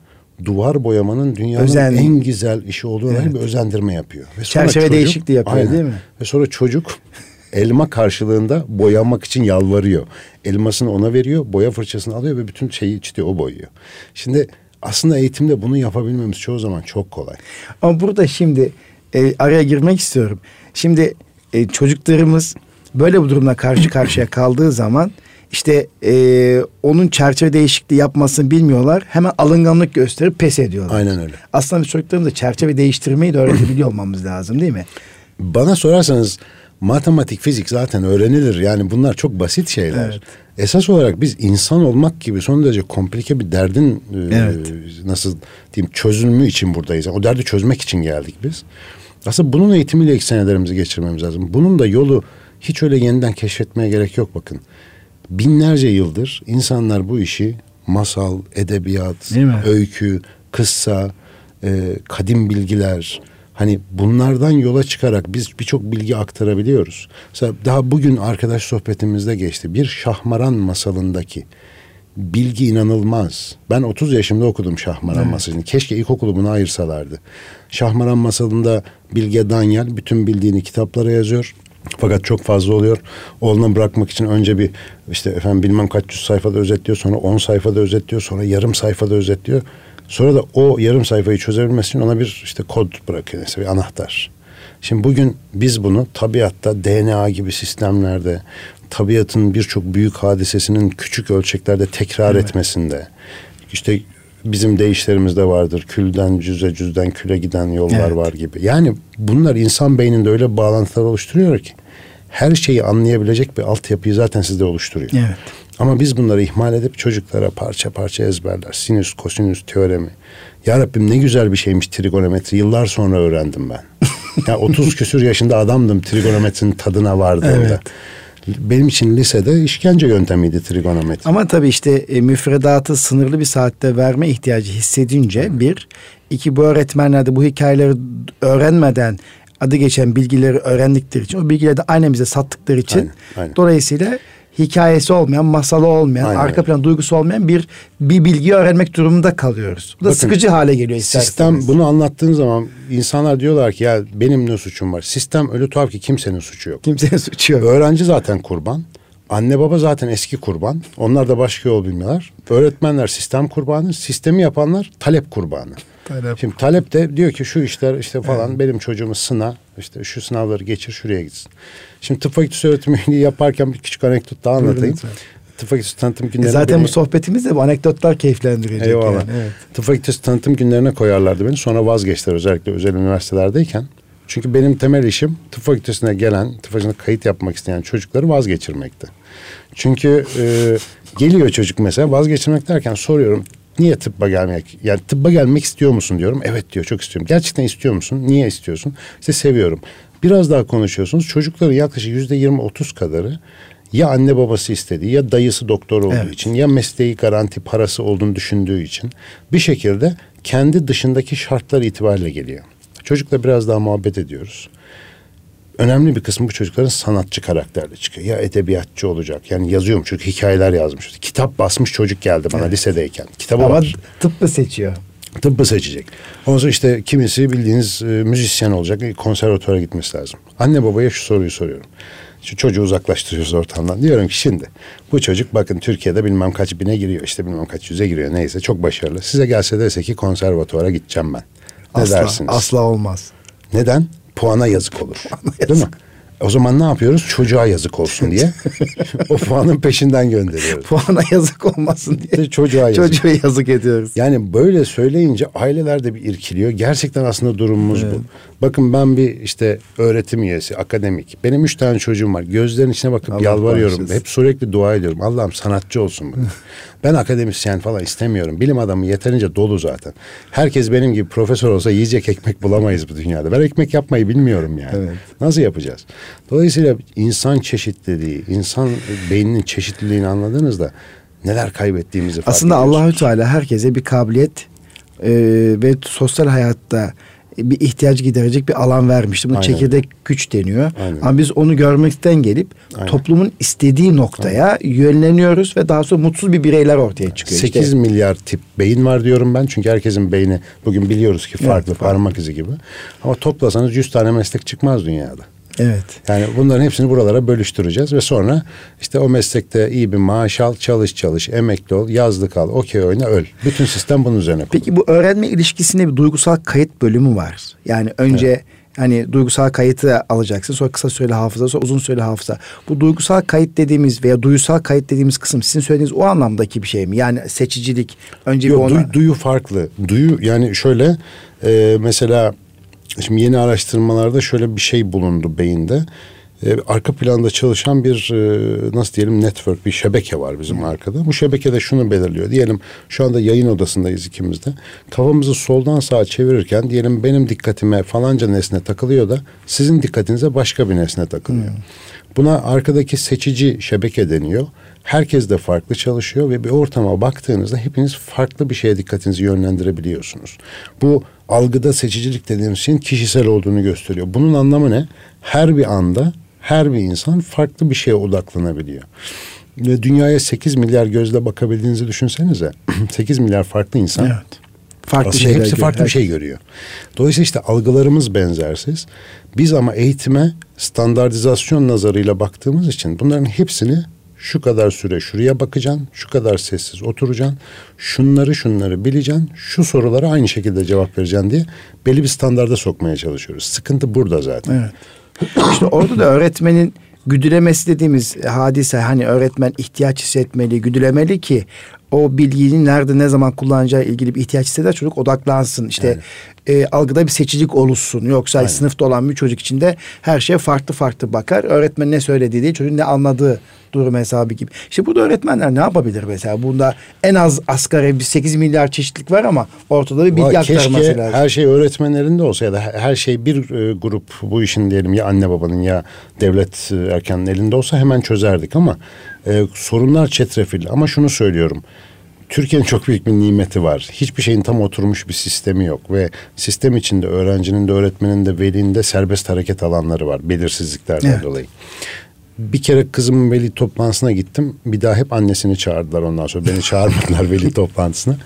duvar boyamanın dünyanın Özen. en güzel işi olduğuna evet. bir özendirme yapıyor. Ve sonra Çerçeve çocuk, değişikliği yapıyor aynen, değil mi? Ve sonra çocuk elma karşılığında boyamak için yalvarıyor. Elmasını ona veriyor, boya fırçasını alıyor ve bütün şeyi işte o boyuyor. Şimdi aslında eğitimde bunu yapabilmemiz çoğu zaman çok kolay. Ama burada şimdi e, araya girmek istiyorum. Şimdi e, çocuklarımız böyle bu durumla karşı karşıya kaldığı zaman işte e, onun çerçeve değişikliği yapmasını bilmiyorlar. Hemen alınganlık gösterip pes ediyorlar. Aynen öyle. Aslında biz çocuklarımıza çerçeve değiştirmeyi de öğretebiliyor olmamız lazım değil mi? Bana sorarsanız matematik, fizik zaten öğrenilir. Yani bunlar çok basit şeyler. Evet. Esas olarak biz insan olmak gibi son derece komplike bir derdin e, evet. e, nasıl diyeyim çözülümü için buradayız. O derdi çözmek için geldik biz. Aslında bunun eğitimiyle ilk senelerimizi geçirmemiz lazım. Bunun da yolu hiç öyle yeniden keşfetmeye gerek yok bakın. Binlerce yıldır insanlar bu işi masal, edebiyat, öykü, kıssa, e, kadim bilgiler, Hani bunlardan yola çıkarak biz birçok bilgi aktarabiliyoruz. Mesela daha bugün arkadaş sohbetimizde geçti. Bir Şahmaran masalındaki bilgi inanılmaz. Ben 30 yaşımda okudum Şahmaran evet. masalını. Keşke ilkokulu buna ayırsalardı. Şahmaran masalında Bilge Danyal bütün bildiğini kitaplara yazıyor. Fakat çok fazla oluyor. Oğluna bırakmak için önce bir işte efendim bilmem kaç yüz sayfada özetliyor. Sonra on sayfada özetliyor. Sonra yarım sayfada özetliyor. Sonra da o yarım sayfayı çözebilmesi için ona bir işte kod bırakıyor. Mesela bir anahtar. Şimdi bugün biz bunu tabiatta DNA gibi sistemlerde tabiatın birçok büyük hadisesinin küçük ölçeklerde tekrar evet. etmesinde işte bizim değişlerimizde vardır. Külden cüze, cüzden küle giden yollar evet. var gibi. Yani bunlar insan beyninde öyle bağlantılar oluşturuyor ki her şeyi anlayabilecek bir altyapıyı zaten sizde oluşturuyor. Evet. Ama biz bunları ihmal edip çocuklara parça parça ezberler. Sinüs, kosinüs teoremi. Ya Rabbim ne güzel bir şeymiş trigonometri. Yıllar sonra öğrendim ben. ya 30 küsür yaşında adamdım trigonometrinin tadına vardığımda. Evet. Benim için lisede işkence yöntemiydi trigonometri. Ama tabii işte e, müfredatı sınırlı bir saatte verme ihtiyacı hissedince bir, iki bu öğretmenler de bu hikayeleri öğrenmeden adı geçen bilgileri öğrendikleri için o bilgileri de annemize sattıkları için aynen, aynen. dolayısıyla hikayesi olmayan, masalı olmayan, Aynen. arka plan duygusu olmayan bir bir bilgi öğrenmek durumunda kalıyoruz. Bu da Bakın, sıkıcı hale geliyor isterseniz. Sistem bunu anlattığın zaman insanlar diyorlar ki ya benim ne suçum var? Sistem öyle tuhaf ki kimsenin suçu yok. Kimsenin suçu yok. Öğrenci zaten kurban. Anne baba zaten eski kurban. Onlar da başka yol bilmiyorlar. Öğretmenler sistem kurbanı. Sistemi yapanlar talep kurbanı. Talep. Şimdi talep de diyor ki şu işler işte falan evet. benim çocuğumu sına işte şu sınavları geçir şuraya gitsin. Şimdi tıp fakültesi öğretmeni yaparken bir küçük anekdot daha anlatayım. Evet, Tıp fakültesi tanıtım günlerine... E zaten beni... bu sohbetimiz de bu anekdotlar keyiflendirecek. Eyvallah. Yani, evet. Tıp fakültesi tanıtım günlerine koyarlardı beni. Sonra vazgeçtiler özellikle özel üniversitelerdeyken. Çünkü benim temel işim tıp fakültesine gelen, tıp fakültesine kayıt yapmak isteyen çocukları vazgeçirmekti. Çünkü e, geliyor çocuk mesela vazgeçirmek derken soruyorum niye tıbba gelmek? Yani tıbba gelmek istiyor musun diyorum. Evet diyor çok istiyorum. Gerçekten istiyor musun? Niye istiyorsun? İşte seviyorum. Biraz daha konuşuyorsunuz. Çocukların yaklaşık yüzde yirmi otuz kadarı ya anne babası istediği ya dayısı doktor olduğu evet. için ya mesleği garanti parası olduğunu düşündüğü için bir şekilde kendi dışındaki şartlar itibariyle geliyor. Çocukla biraz daha muhabbet ediyoruz. Önemli bir kısmı bu çocukların sanatçı karakterli çıkıyor. Ya edebiyatçı olacak. Yani yazıyorum çünkü hikayeler yazmış. Kitap basmış çocuk geldi bana evet. lisedeyken. Kitabı Ama var. tıbbı seçiyor. Tıbbı seçecek. Ondan sonra işte kimisi bildiğiniz e, müzisyen olacak. Konservatuvara gitmesi lazım. Anne babaya şu soruyu soruyorum. Şu çocuğu uzaklaştırıyoruz ortamdan. Diyorum ki şimdi bu çocuk bakın Türkiye'de bilmem kaç bine giriyor. işte bilmem kaç yüze giriyor neyse çok başarılı. Size gelse dese ki konservatuvara gideceğim ben. Ne asla, dersiniz? Asla olmaz. Neden? Puana yazık olur. Puana yazık. Değil mi? O zaman ne yapıyoruz? Çocuğa yazık olsun diye. o puanın peşinden gönderiyoruz. Puana yazık olmasın diye. Çocuğa yazık. Çocuğa yazık ediyoruz. Yani böyle söyleyince aileler de bir irkiliyor. Gerçekten aslında durumumuz evet. bu. Bakın ben bir işte öğretim üyesi, akademik. Benim üç tane çocuğum var. Gözlerin içine bakıp Allah yalvarıyorum. Hep sürekli dua ediyorum. Allah'ım sanatçı olsun bu. ben akademisyen falan istemiyorum. Bilim adamı yeterince dolu zaten. Herkes benim gibi profesör olsa yiyecek ekmek bulamayız bu dünyada. Ben ekmek yapmayı bilmiyorum yani. Evet. Nasıl yapacağız? Dolayısıyla insan çeşitliliği, insan beyninin çeşitliliğini anladığınızda neler kaybettiğimizi fark Aslında. Allahü Teala herkese bir kabiliyet e, ve sosyal hayatta bir ihtiyaç giderecek bir alan vermişti. Buna Aynen. çekirdek güç deniyor. Aynen. Ama biz onu görmekten gelip Aynen. toplumun istediği noktaya yönleniyoruz ve daha sonra mutsuz bir bireyler ortaya çıkıyor. 8 İşte milyar tip beyin var diyorum ben. Çünkü herkesin beyni bugün biliyoruz ki farklı Evet, parmak izi gibi. Ama toplasanız 100 tane meslek çıkmaz dünyada. Evet. Yani bunların hepsini buralara bölüştüreceğiz ve sonra işte o meslekte iyi bir maaş al, çalış çalış, emekli ol, yazlık al, okey oyna öl. Bütün sistem bunun üzerine kurulu. Peki bu öğrenme ilişkisinde bir duygusal kayıt bölümü var. Yani önce hani duygusal kayıtı alacaksın sonra kısa süreli hafıza sonra uzun süreli hafıza. Bu duygusal kayıt dediğimiz veya duysal kayıt dediğimiz kısım sizin söylediğiniz o anlamdaki bir şey mi? Yani seçicilik önce bir Yok, ona... duy- duyu farklı. Duyu yani şöyle e, mesela şimdi yeni araştırmalarda şöyle bir şey bulundu beyinde. E, arka planda çalışan bir e, nasıl diyelim network bir şebeke var bizim arkada. Bu şebekede şunu belirliyor. Diyelim şu anda yayın odasındayız ikimiz de. Kafamızı soldan sağa çevirirken diyelim benim dikkatime falanca nesne takılıyor da sizin dikkatinize başka bir nesne takılıyor. Buna arkadaki seçici şebeke deniyor. Herkes de farklı çalışıyor ve bir ortama baktığınızda hepiniz farklı bir şeye dikkatinizi yönlendirebiliyorsunuz. Bu algıda seçicilik dediğimiz şeyin kişisel olduğunu gösteriyor. Bunun anlamı ne? Her bir anda her bir insan farklı bir şeye odaklanabiliyor. Ve dünyaya 8 milyar gözle bakabildiğinizi düşünsenize. 8 milyar farklı insan. Evet. Farklı Aslında şeyler hepsi farklı görüyor. bir şey görüyor. Dolayısıyla işte algılarımız benzersiz. Biz ama eğitime standartizasyon nazarıyla baktığımız için bunların hepsini şu kadar süre şuraya bakacaksın, şu kadar sessiz oturacaksın, şunları şunları bileceksin, şu sorulara aynı şekilde cevap vereceksin diye belli bir standarda sokmaya çalışıyoruz. Sıkıntı burada zaten. Evet. İşte orada da öğretmenin güdülemesi dediğimiz hadise hani öğretmen ihtiyaç hissetmeli, güdülemeli ki o bilgiyi nerede ne zaman kullanacağı ilgili bir ihtiyaç hisseder çocuk odaklansın. İşte e, algıda bir seçicilik oluşsun. Yoksa sınıfta olan bir çocuk için de her şeye farklı farklı bakar. Öğretmen ne söylediği değil çocuğun ne anladığı durum hesabı gibi. İşte burada öğretmenler ne yapabilir mesela? Bunda en az asgari bir 8 milyar çeşitlilik var ama ortada bir bilgi aktarması lazım. her şey öğretmenlerinde olsa ya da her- şey bir e, grup bu işin diyelim ya anne babanın ya devlet e, erkanın elinde olsa hemen çözerdik ama e, sorunlar çetrefilli. Ama şunu söylüyorum. Türkiye'nin çok büyük bir nimeti var. Hiçbir şeyin tam oturmuş bir sistemi yok ve sistem içinde öğrencinin de öğretmenin de velinin de serbest hareket alanları var belirsizliklerden Evet. dolayı. Bir kere kızımın veli toplantısına gittim. Bir daha hep annesini çağırdılar ondan sonra. Beni çağırmadılar veli toplantısına.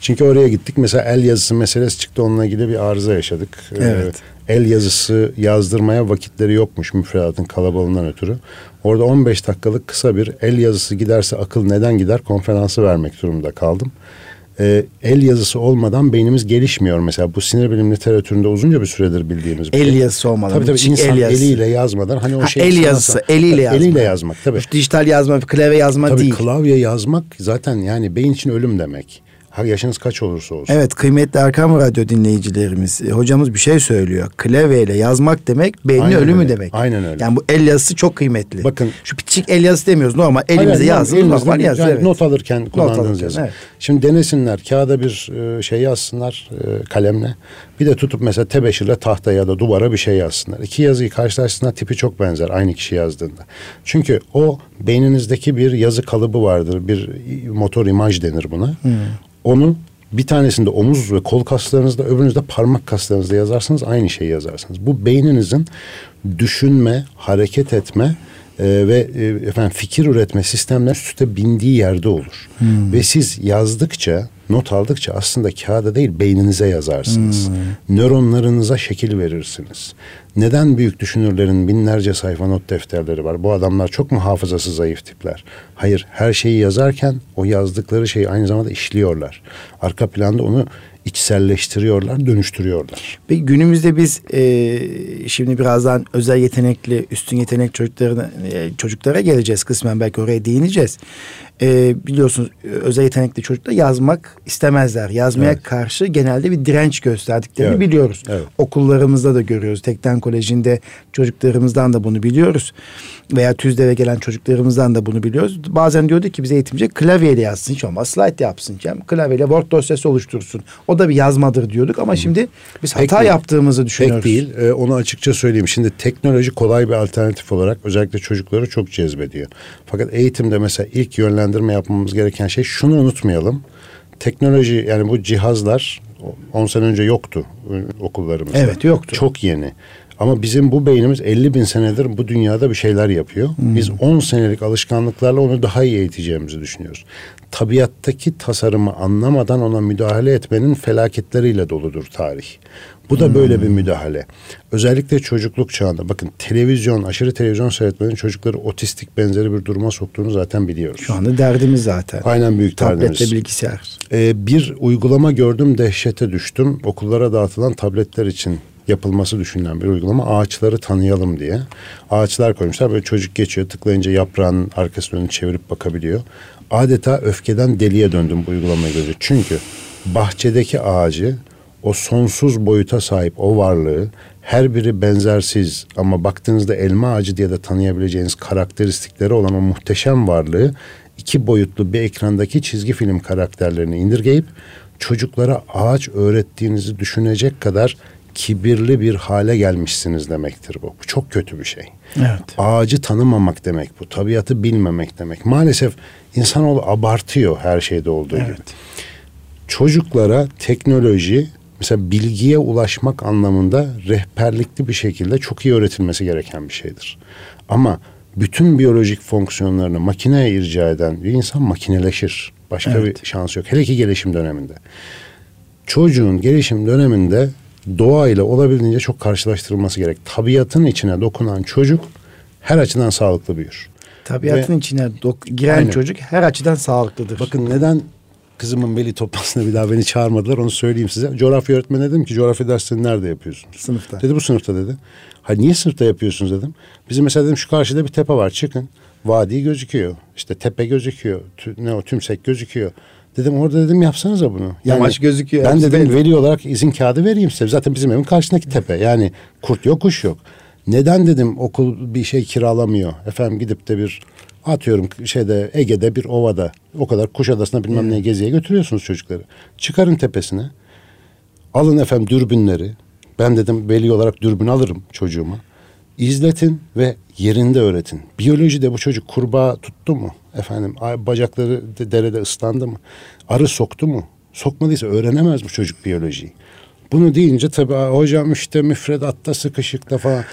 Çünkü oraya gittik. Mesela el yazısı meselesi çıktı. Onunla ilgili bir arıza yaşadık. Ee, Evet. el yazısı yazdırmaya vakitleri yokmuş müfredatın kalabalığından ötürü. Orada 15 dakikalık kısa bir el yazısı giderse akıl neden gider konferansı vermek durumunda kaldım. Ee, el yazısı olmadan beynimiz gelişmiyor mesela. Bu sinir bilim literatüründe uzunca bir süredir bildiğimiz bir El şey. yazısı olmadan. Tabii tabii insan el yazısı. eliyle yazmadan hani o Ha, şey el yazısı, eliyle yazmak. Eliyle yazmak tabii. Dijital yazma, klavye yazma Tabii değil. klavye yazmak zaten yani beyin için ölüm demek. Ha yaşınız kaç olursa olsun. Evet kıymetli Erkam Radyo dinleyicilerimiz e, hocamız bir şey söylüyor. Klavyeyle yazmak demek beynin Aynen ölümü öyle. demek. Aynen öyle. Yani bu el yazısı çok kıymetli. Bakın- şu küçük el yazısı demiyoruz normal elimize yazdığımız normal yazı. yani evet. Not alırken kullandığınız alırken, yazı. evet. Şimdi denesinler kağıda bir e, şey yazsınlar e, kalemle. Bir de tutup mesela tebeşirle tahtaya ya da duvara bir şey yazsınlar. İki yazıyı karşılaştığında tipi çok benzer aynı kişi yazdığında. Çünkü o beyninizdeki bir yazı kalıbı vardır. Bir motor imaj denir buna. Hmm. Onu bir tanesinde omuz ve kol kaslarınızda öbürünüzde parmak kaslarınızda yazarsanız aynı şeyi yazarsınız. Bu beyninizin düşünme, hareket etme e, ve e, efendim fikir üretme sistemler üstte bindiği yerde olur. Ve siz yazdıkça, not aldıkça aslında kağıda değil beyninize yazarsınız. Nöronlarınıza şekil verirsiniz. Neden büyük düşünürlerin binlerce sayfa not defterleri var? Bu adamlar çok mu hafızası zayıf tipler? Hayır, her şeyi yazarken o yazdıkları şeyi aynı zamanda işliyorlar. Arka planda onu içselleştiriyorlar, dönüştürüyorlar. Ve günümüzde biz e, şimdi birazdan özel yetenekli, üstün yetenek çocuklarına, e, çocuklara geleceğiz kısmen belki oraya değineceğiz. E, biliyorsunuz özel yetenekli çocuklar yazmak istemezler. Yazmaya evet. karşı genelde bir direnç gösterdiklerini evet. biliyoruz. Evet. Okullarımızda da görüyoruz. Tekten Koleji'nde çocuklarımızdan da bunu biliyoruz. Veya TÜZDEV'e gelen çocuklarımızdan da bunu biliyoruz. Bazen diyordu ki bize eğitimci klavyeyle yazsın hiç olmaz slide yapsın. Yani klavyeyle Word dosyası oluştursun. O da bir yazmadır diyorduk ama şimdi biz Pek hata değil. yaptığımızı düşünüyoruz. Pek değil. Ee, onu açıkça söyleyeyim. Şimdi teknoloji kolay bir alternatif olarak özellikle çocukları çok cezbediyor. Fakat eğitimde mesela ilk yönlendirme yapmamız gereken şey şunu unutmayalım. Teknoloji yani bu cihazlar 10 sene önce yoktu okullarımızda. Evet yoktu. Çok yeni. Ama bizim bu beynimiz 50 bin senedir bu dünyada bir şeyler yapıyor. Hmm. Biz 10 senelik alışkanlıklarla onu daha iyi eğiteceğimizi düşünüyoruz. Tabiattaki tasarımı anlamadan ona müdahale etmenin felaketleriyle doludur tarih. Bu da hmm. böyle bir müdahale. Özellikle çocukluk çağında bakın televizyon, aşırı televizyon seyretmenin çocukları otistik benzeri bir duruma soktuğunu zaten biliyoruz. Şu anda derdimiz zaten. Aynen büyük Tabletle derdimiz. Tabletle bilgisayar. Ee, bir uygulama gördüm dehşete düştüm. Okullara dağıtılan tabletler için yapılması düşünülen bir uygulama ağaçları tanıyalım diye. Ağaçlar koymuşlar böyle çocuk geçiyor tıklayınca yaprağın arkasını önünü çevirip bakabiliyor. Adeta öfkeden deliye döndüm bu uygulamayı görünce. Çünkü bahçedeki ağacı o sonsuz boyuta sahip o varlığı her biri benzersiz ama baktığınızda elma ağacı diye de tanıyabileceğiniz karakteristikleri olan o muhteşem varlığı iki boyutlu bir ekrandaki çizgi film karakterlerini indirgeyip çocuklara ağaç öğrettiğinizi düşünecek kadar kibirli bir hale gelmişsiniz demektir bu. Bu çok kötü bir şey. Evet. Ağacı tanımamak demek bu. Tabiatı bilmemek demek. Maalesef insanoğlu abartıyor her şeyde olduğu evet. gibi. Çocuklara teknoloji mesela bilgiye ulaşmak anlamında rehberlikli bir şekilde çok iyi öğretilmesi gereken bir şeydir. Ama bütün biyolojik fonksiyonlarını makineye irca eden bir insan makineleşir. Başka evet. bir şans yok. Hele ki gelişim döneminde. Çocuğun gelişim döneminde doğayla olabildiğince çok karşılaştırılması gerek. Tabiatın içine dokunan çocuk her açıdan sağlıklı büyür. Tabiatın Ve, içine dok- giren aynen. çocuk her açıdan sağlıklıdır. Bakın neden kızımın veli toplantısına bir daha beni çağırmadılar onu söyleyeyim size. Coğrafya öğretmeni dedim ki coğrafya dersini nerede yapıyorsunuz? Sınıfta. Dedi bu sınıfta dedi. Ha niye sınıfta yapıyorsunuz dedim. Bizim mesela dedim şu karşıda bir tepe var çıkın. Vadi gözüküyor. İşte tepe gözüküyor. Tü, ne o tümsek gözüküyor. Dedim orada dedim yapsanıza bunu. Yani Yamaç gözüküyor. Ben dedim değil. veli olarak izin kağıdı vereyim size. Zaten bizim evin karşısındaki tepe. Yani kurt yok kuş yok. Neden dedim okul bir şey kiralamıyor. Efendim gidip de bir atıyorum şeyde Ege'de bir ovada o kadar Kuşadası'na bilmem neye geziye götürüyorsunuz çocukları. Çıkarın tepesine. Alın efendim dürbünleri. Ben dedim veli olarak dürbün alırım çocuğuma. İzletin ve yerinde öğretin. Biyolojide bu çocuk kurbağa tuttu mu? Efendim bacakları derede ıslandı mı? Arı soktu mu? Sokmadıysa öğrenemez bu çocuk biyolojiyi. Bunu deyince tabii hocam işte müfredatta sıkışıkta falan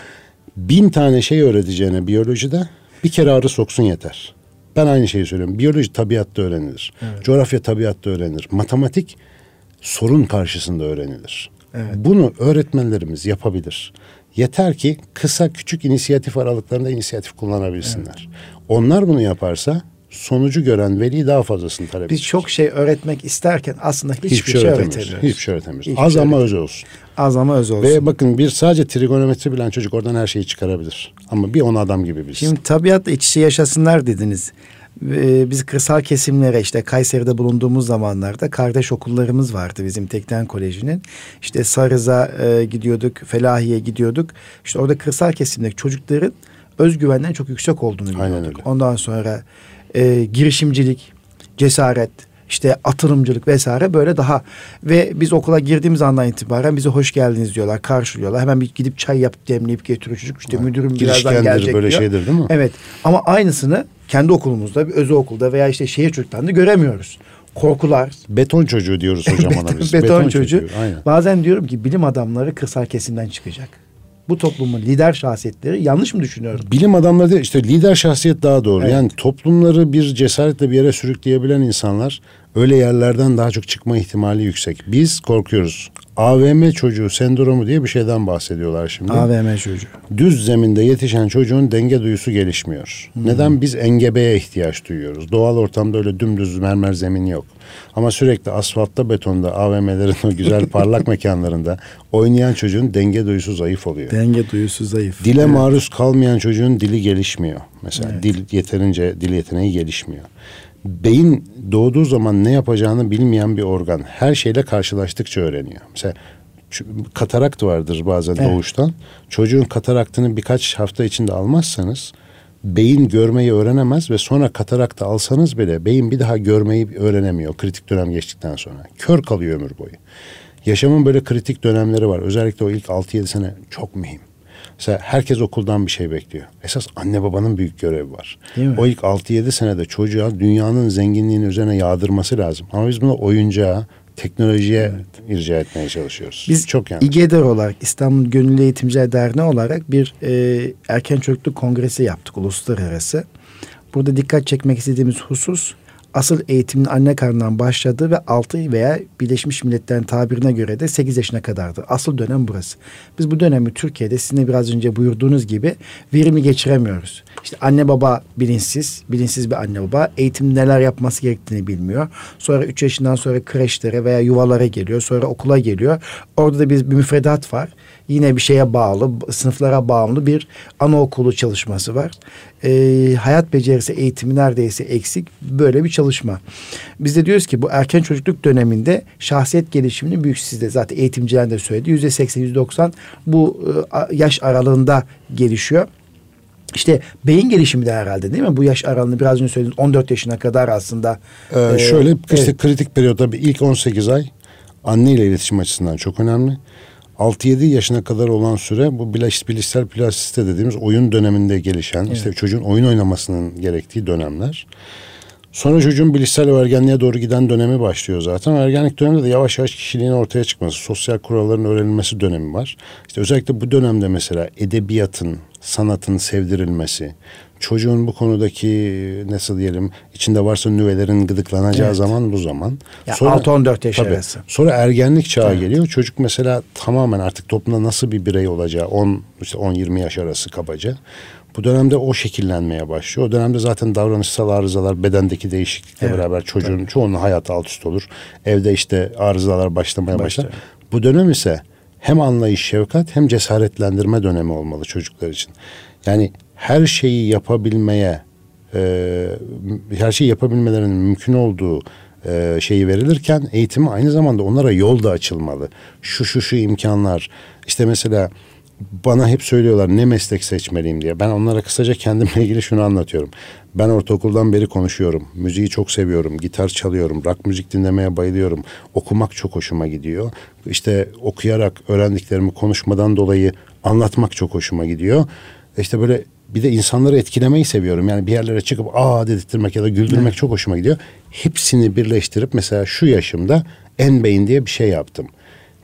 bin tane şey öğreteceğine biyolojide bir kere arı soksun yeter. Ben aynı şeyi söylüyorum. Biyoloji tabiatta öğrenilir. Evet. Coğrafya tabiatta öğrenilir. Matematik sorun karşısında öğrenilir. Evet. Bunu öğretmenlerimiz yapabilir. Yeter ki kısa küçük inisiyatif aralıklarında inisiyatif kullanabilsinler. Evet. Onlar bunu yaparsa sonucu gören veli daha fazlasını talep Biz çok şey öğretmek isterken aslında hiçbir, hiçbir şey, şey öğretemiyoruz. Hiçbir şey öğretemiyoruz. Hiçbir Az şey ama öz olsun. Az ama öz olsun. Ve bakın bir sadece trigonometri bilen çocuk oradan her şeyi çıkarabilir. Ama bir on adam gibi bilsin. Şimdi tabiatla iç içe yaşasınlar dediniz. Ee, biz kırsal kesimlere işte Kayseri'de bulunduğumuz zamanlarda kardeş okullarımız vardı bizim Tekten Koleji'nin. İşte Sarız'a e, gidiyorduk, Felahiye gidiyorduk. İşte orada kırsal kesimdeki çocukların özgüvenden çok yüksek olduğunu biliyorduk. Ondan sonra e, girişimcilik, cesaret, işte atılımcılık vesaire böyle daha ve biz okula girdiğimiz andan itibaren bize hoş geldiniz diyorlar, karşılıyorlar. Hemen bir gidip çay yapıp demleyip getiriyor çocuk. İşte müdürüm birazdan gelecek böyle diyor. şeydir değil mi? Evet. Ama aynısını kendi okulumuzda, bir özel okulda veya işte şehir çocuklarında göremiyoruz. Korkular. Beton çocuğu diyoruz hocam ona biz. Beton, beton çocuğu. çocuğu. Aynen. Bazen diyorum ki bilim adamları kırsal kesimden çıkacak bu toplumun lider şahsiyetleri yanlış mı düşünüyorum? Bilim adamları değil, işte lider şahsiyet daha doğru. Evet. Yani toplumları bir cesaretle bir yere sürükleyebilen insanlar öyle yerlerden daha çok çıkma ihtimali yüksek. Biz korkuyoruz. AVM çocuğu sendromu diye bir şeyden bahsediyorlar şimdi. AVM çocuğu. Düz zeminde yetişen çocuğun denge duyusu gelişmiyor. Hmm. Neden? Biz engebeye ihtiyaç duyuyoruz. Doğal ortamda öyle dümdüz mermer zemin yok. Ama sürekli asfaltta betonda AVM'lerin o güzel parlak mekanlarında oynayan çocuğun denge duyusu zayıf oluyor. Denge duyusu zayıf. Dile evet. maruz kalmayan çocuğun dili gelişmiyor. Mesela evet. dil yeterince dil yeteneği gelişmiyor. Beyin doğduğu zaman ne yapacağını bilmeyen bir organ. Her şeyle karşılaştıkça öğreniyor. Mesela katarakt vardır bazen evet. doğuştan. Çocuğun kataraktını birkaç hafta içinde almazsanız beyin görmeyi öğrenemez ve sonra katarakta alsanız bile beyin bir daha görmeyi öğrenemiyor kritik dönem geçtikten sonra. Kör kalıyor ömür boyu. Yaşamın böyle kritik dönemleri var. Özellikle o ilk 6-7 sene çok mühim. Mesela herkes okuldan bir şey bekliyor. Esas anne babanın büyük görevi var. O ilk 6-7 senede çocuğa dünyanın zenginliğini üzerine yağdırması lazım. Ama biz bunu oyuncağa, teknolojiye evet. irca etmeye çalışıyoruz. Biz çok yanlış. İGEDER olarak İstanbul Gönüllü Eğitimciler Derneği olarak bir e, erken çocukluk kongresi yaptık uluslararası. Burada dikkat çekmek istediğimiz husus asıl eğitimin anne karnından başladığı ve 6 veya Birleşmiş Milletler'in tabirine göre de 8 yaşına kadardı. Asıl dönem burası. Biz bu dönemi Türkiye'de sizin biraz önce buyurduğunuz gibi verimli geçiremiyoruz. İşte anne baba bilinçsiz, bilinçsiz bir anne baba eğitim neler yapması gerektiğini bilmiyor. Sonra 3 yaşından sonra kreşlere veya yuvalara geliyor. Sonra okula geliyor. Orada da bir, bir müfredat var yine bir şeye bağlı, sınıflara bağımlı bir anaokulu çalışması var. E, hayat becerisi eğitimi neredeyse eksik böyle bir çalışma. Biz de diyoruz ki bu erken çocukluk döneminde şahsiyet gelişimini büyük sizde zaten eğitimciler de söyledi. Yüzde seksen, yüzde doksan bu e, yaş aralığında gelişiyor. İşte beyin gelişimi de herhalde değil mi? Bu yaş aralığını biraz önce söylediniz 14 yaşına kadar aslında. Ee, e, şöyle işte evet. kritik periyotta bir ilk 18 ay anne ile iletişim açısından çok önemli. 6-7 yaşına kadar olan süre bu bilişsel plastisite dediğimiz oyun döneminde gelişen evet. işte çocuğun oyun oynamasının gerektiği dönemler. Sonra çocuğun bilişsel ve ergenliğe doğru giden dönemi başlıyor zaten. Ergenlik döneminde de yavaş yavaş kişiliğin ortaya çıkması, sosyal kuralların öğrenilmesi dönemi var. İşte özellikle bu dönemde mesela edebiyatın, sanatın sevdirilmesi, çocuğun bu konudaki nasıl diyelim içinde varsa nüvelerin gıdıklanacağı evet. zaman bu zaman. Ya sonra, 6-14 yaş tabii, arası. Sonra ergenlik çağı evet. geliyor. Çocuk mesela tamamen artık toplumda nasıl bir birey olacağı 10 işte 10-20 yaş arası kabaca. Bu dönemde o şekillenmeye başlıyor. O dönemde zaten davranışsal arızalar bedendeki değişiklikle evet, beraber çocuğun tabii. çoğunun hayatı alt üst olur. Evde işte arızalar başlamaya başlar. Bu dönem ise hem anlayış, şefkat hem cesaretlendirme dönemi olmalı çocuklar için. Yani her şeyi yapabilmeye, e, her şeyi yapabilmelerinin mümkün olduğu e, şeyi verilirken eğitimi aynı zamanda onlara yol da açılmalı. Şu şu şu imkanlar. İşte mesela bana hep söylüyorlar ne meslek seçmeliyim diye. Ben onlara kısaca kendimle ilgili şunu anlatıyorum. Ben ortaokuldan beri konuşuyorum. Müziği çok seviyorum. Gitar çalıyorum. Rock müzik dinlemeye bayılıyorum. Okumak çok hoşuma gidiyor. İşte okuyarak öğrendiklerimi konuşmadan dolayı anlatmak çok hoşuma gidiyor. İşte böyle bir de insanları etkilemeyi seviyorum. Yani bir yerlere çıkıp aa dedirtmek ya da güldürmek evet. çok hoşuma gidiyor. Hepsini birleştirip mesela şu yaşımda en beyin diye bir şey yaptım.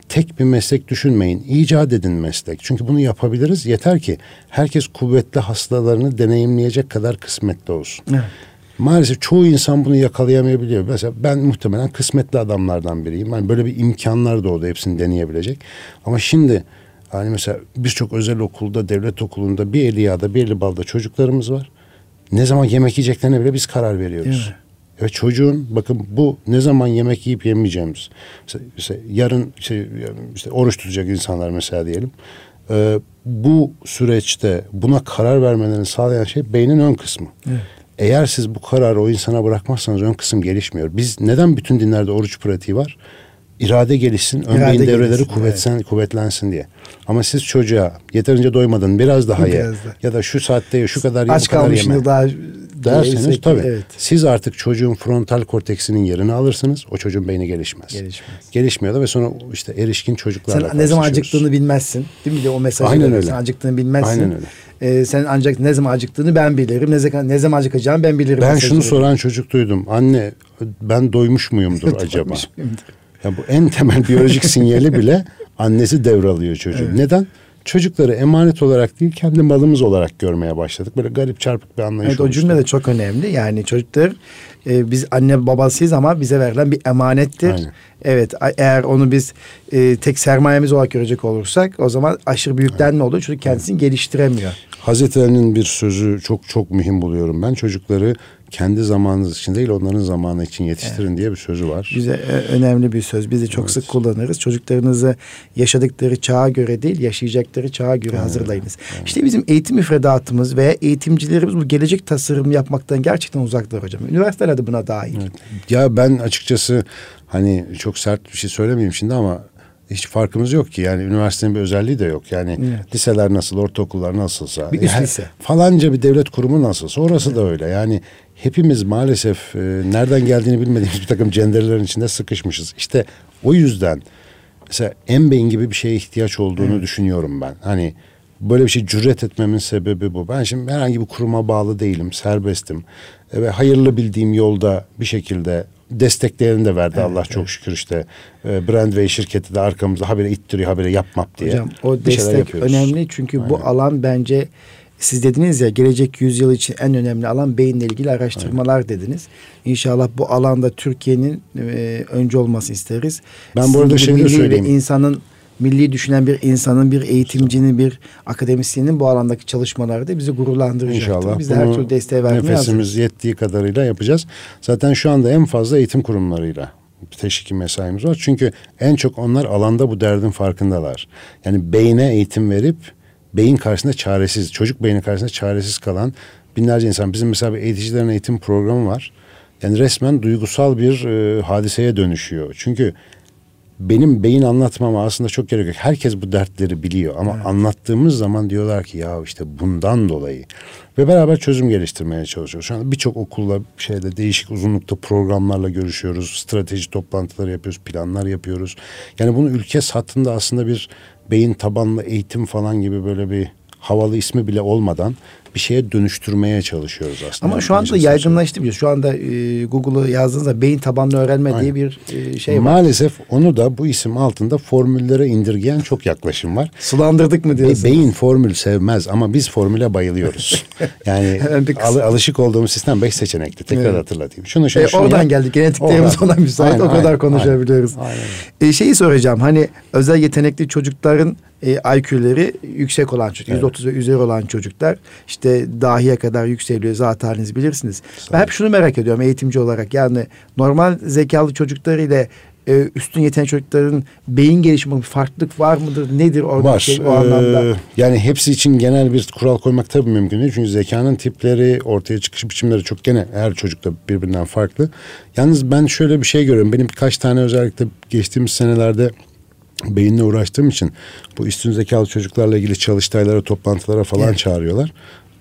Tek bir meslek düşünmeyin. icat edin meslek. Çünkü bunu yapabiliriz. Yeter ki herkes kuvvetli hastalarını deneyimleyecek kadar kısmetli olsun. Evet. Maalesef çoğu insan bunu yakalayamayabiliyor. Mesela ben muhtemelen kısmetli adamlardan biriyim. Yani böyle bir imkanlar doğdu hepsini deneyebilecek. Ama şimdi Hani mesela birçok özel okulda, devlet okulunda bir eli yağda bir eli balda çocuklarımız var. Ne zaman yemek yiyeceklerine bile biz karar veriyoruz. Evet çocuğun bakın bu ne zaman yemek yiyip yemeyeceğimiz. Mesela, mesela yarın şey, işte oruç tutacak insanlar mesela diyelim. Ee, bu süreçte buna karar vermelerini sağlayan şey beynin ön kısmı. Evet. Eğer siz bu kararı o insana bırakmazsanız ön kısım gelişmiyor. Biz neden bütün dinlerde oruç pratiği var? İrade gelişsin, ön irade beyin devreleri gelişsin, kuvvetsen, evet. kuvvetlensin diye. Ama siz çocuğa yeterince doymadın biraz daha ye. Ya da şu saatte ye, şu kadar ye, Aç bu kadar yeme. daha derseniz tabii. Evet. Siz artık çocuğun frontal korteksinin yerini alırsınız. O çocuğun beyni gelişmez. Gelişmez. Gelişmiyor da ve sonra işte erişkin çocuklarla Sen ne zaman acıktığını bilmezsin. Değil mi? De o mesajı Aynen öyle. Sen acıktığını bilmezsin. Aynen öyle. Ee, sen ancak ne zaman acıktığını ben bilirim. Ne zaman, ne zaman acıkacağımı ben bilirim. Ben şunu soran çocuk duydum. Anne ben doymuş muyumdur acaba? doymuş muyumdur? Ya bu en temel biyolojik sinyali bile annesi devralıyor çocuğun. Evet. Neden? çocukları emanet olarak değil kendi malımız olarak görmeye başladık. Böyle garip çarpık bir anlayış Evet o cümle de çok önemli. Yani çocuklar e, biz anne babasıyız ama bize verilen bir emanettir. Aynen. Evet eğer onu biz e, tek sermayemiz olarak görecek olursak o zaman aşırı büyüklenme oluyor. Çocuk kendisini geliştiremiyor. Hazreti Ali'nin bir sözü çok çok mühim buluyorum ben. Çocukları kendi zamanınız için değil onların zamanı için yetiştirin evet. diye bir sözü var. Bize e, önemli bir söz. Biz de çok evet. sık kullanırız. Çocuklarınızı yaşadıkları çağa göre değil, yaşayacakları çağa göre evet. hazırlayınız. Evet. İşte bizim eğitim müfredatımız veya eğitimcilerimiz bu gelecek tasarım yapmaktan gerçekten uzaklar hocam. Üniversiteler de buna dahil. Evet. Ya ben açıkçası hani çok sert bir şey söylemeyeyim şimdi ama hiç farkımız yok ki. Yani üniversitenin bir özelliği de yok. Yani evet. liseler nasıl, ortaokullar nasılsa. Bir yani lise. Falanca bir devlet kurumu nasılsa orası evet. da öyle. Yani hepimiz maalesef e, nereden geldiğini bilmediğimiz bir takım cenderelerin içinde sıkışmışız. İşte o yüzden mesela Embeyin gibi bir şeye ihtiyaç olduğunu evet. düşünüyorum ben. Hani böyle bir şey cüret etmemin sebebi bu. Ben şimdi herhangi bir kuruma bağlı değilim, serbestim. E, ve hayırlı bildiğim yolda bir şekilde desteklerini de verdi evet, Allah evet. çok şükür işte. E, Brandway şirketi de arkamızda habire ittiriyor, habire yapmap diye. Hocam o destek önemli çünkü Aynen. bu alan bence siz dediniz ya gelecek yüzyıl için en önemli alan beyinle ilgili araştırmalar Aynen. dediniz. İnşallah bu alanda Türkiye'nin e, önce olması isteriz. Ben Sizin bu arada şey de söyleyeyim. insanın milli düşünen bir insanın, bir eğitimcinin, bir akademisyenin bu alandaki çalışmaları da bizi gururlandıracaktır. İnşallah. Biz de her türlü desteği vermeye Nefesimiz hazırız. yettiği kadarıyla yapacağız. Zaten şu anda en fazla eğitim kurumlarıyla teşviki mesaimiz var. Çünkü en çok onlar alanda bu derdin farkındalar. Yani beyne eğitim verip beyin karşısında çaresiz, çocuk beyni karşısında çaresiz kalan binlerce insan. Bizim mesela bir eğiticilerin eğitim programı var. Yani resmen duygusal bir e, hadiseye dönüşüyor. Çünkü benim beyin anlatmama aslında çok gerek yok. Herkes bu dertleri biliyor ama evet. anlattığımız zaman diyorlar ki ya işte bundan dolayı ve beraber çözüm geliştirmeye çalışıyoruz. Şu anda birçok okulla şeyde değişik uzunlukta programlarla görüşüyoruz. Strateji toplantıları yapıyoruz, planlar yapıyoruz. Yani bunu ülke satında aslında bir beyin tabanlı eğitim falan gibi böyle bir havalı ismi bile olmadan bir şeye dönüştürmeye çalışıyoruz aslında. Ama şu anda yaygınlaştı biliyoruz. Şu anda e, Google'ı yazdığınızda beyin tabanlı öğrenme Aynen. diye bir e, şey var. Maalesef onu da bu isim altında formüllere indirgeyen çok yaklaşım var. Sulandırdık mı diyorsunuz? Be, beyin formül sevmez ama biz formüle bayılıyoruz. yani al, alışık olduğumuz sistem beş seçenekli. Tekrar evet. hatırlatayım. Şunu şunu, e, şunu oradan yap. geldik. Genetiklerimiz ona müsait. Aynen, o kadar aynen, konuşabiliyoruz. Aynen. E, şeyi soracağım. Hani özel yetenekli çocukların e, IQ'leri yüksek olan çocuk, evet. 130 ve üzeri olan çocuklar işte dahiye kadar yükseliyor zaten haliniz bilirsiniz. Ben hep şunu merak ediyorum eğitimci olarak yani normal zekalı çocuklar ile e, üstün yetenek çocukların beyin gelişimi farklılık var mıdır? Nedir orada var. şey o anlamda? Ee, yani hepsi için genel bir kural koymak tabii mümkün değil. Çünkü zekanın tipleri, ortaya çıkış biçimleri çok gene her çocukta birbirinden farklı. Yalnız ben şöyle bir şey görüyorum. Benim birkaç tane özellikle geçtiğimiz senelerde beyinle uğraştığım için bu üstün zekalı çocuklarla ilgili çalıştaylara, toplantılara falan evet. çağırıyorlar.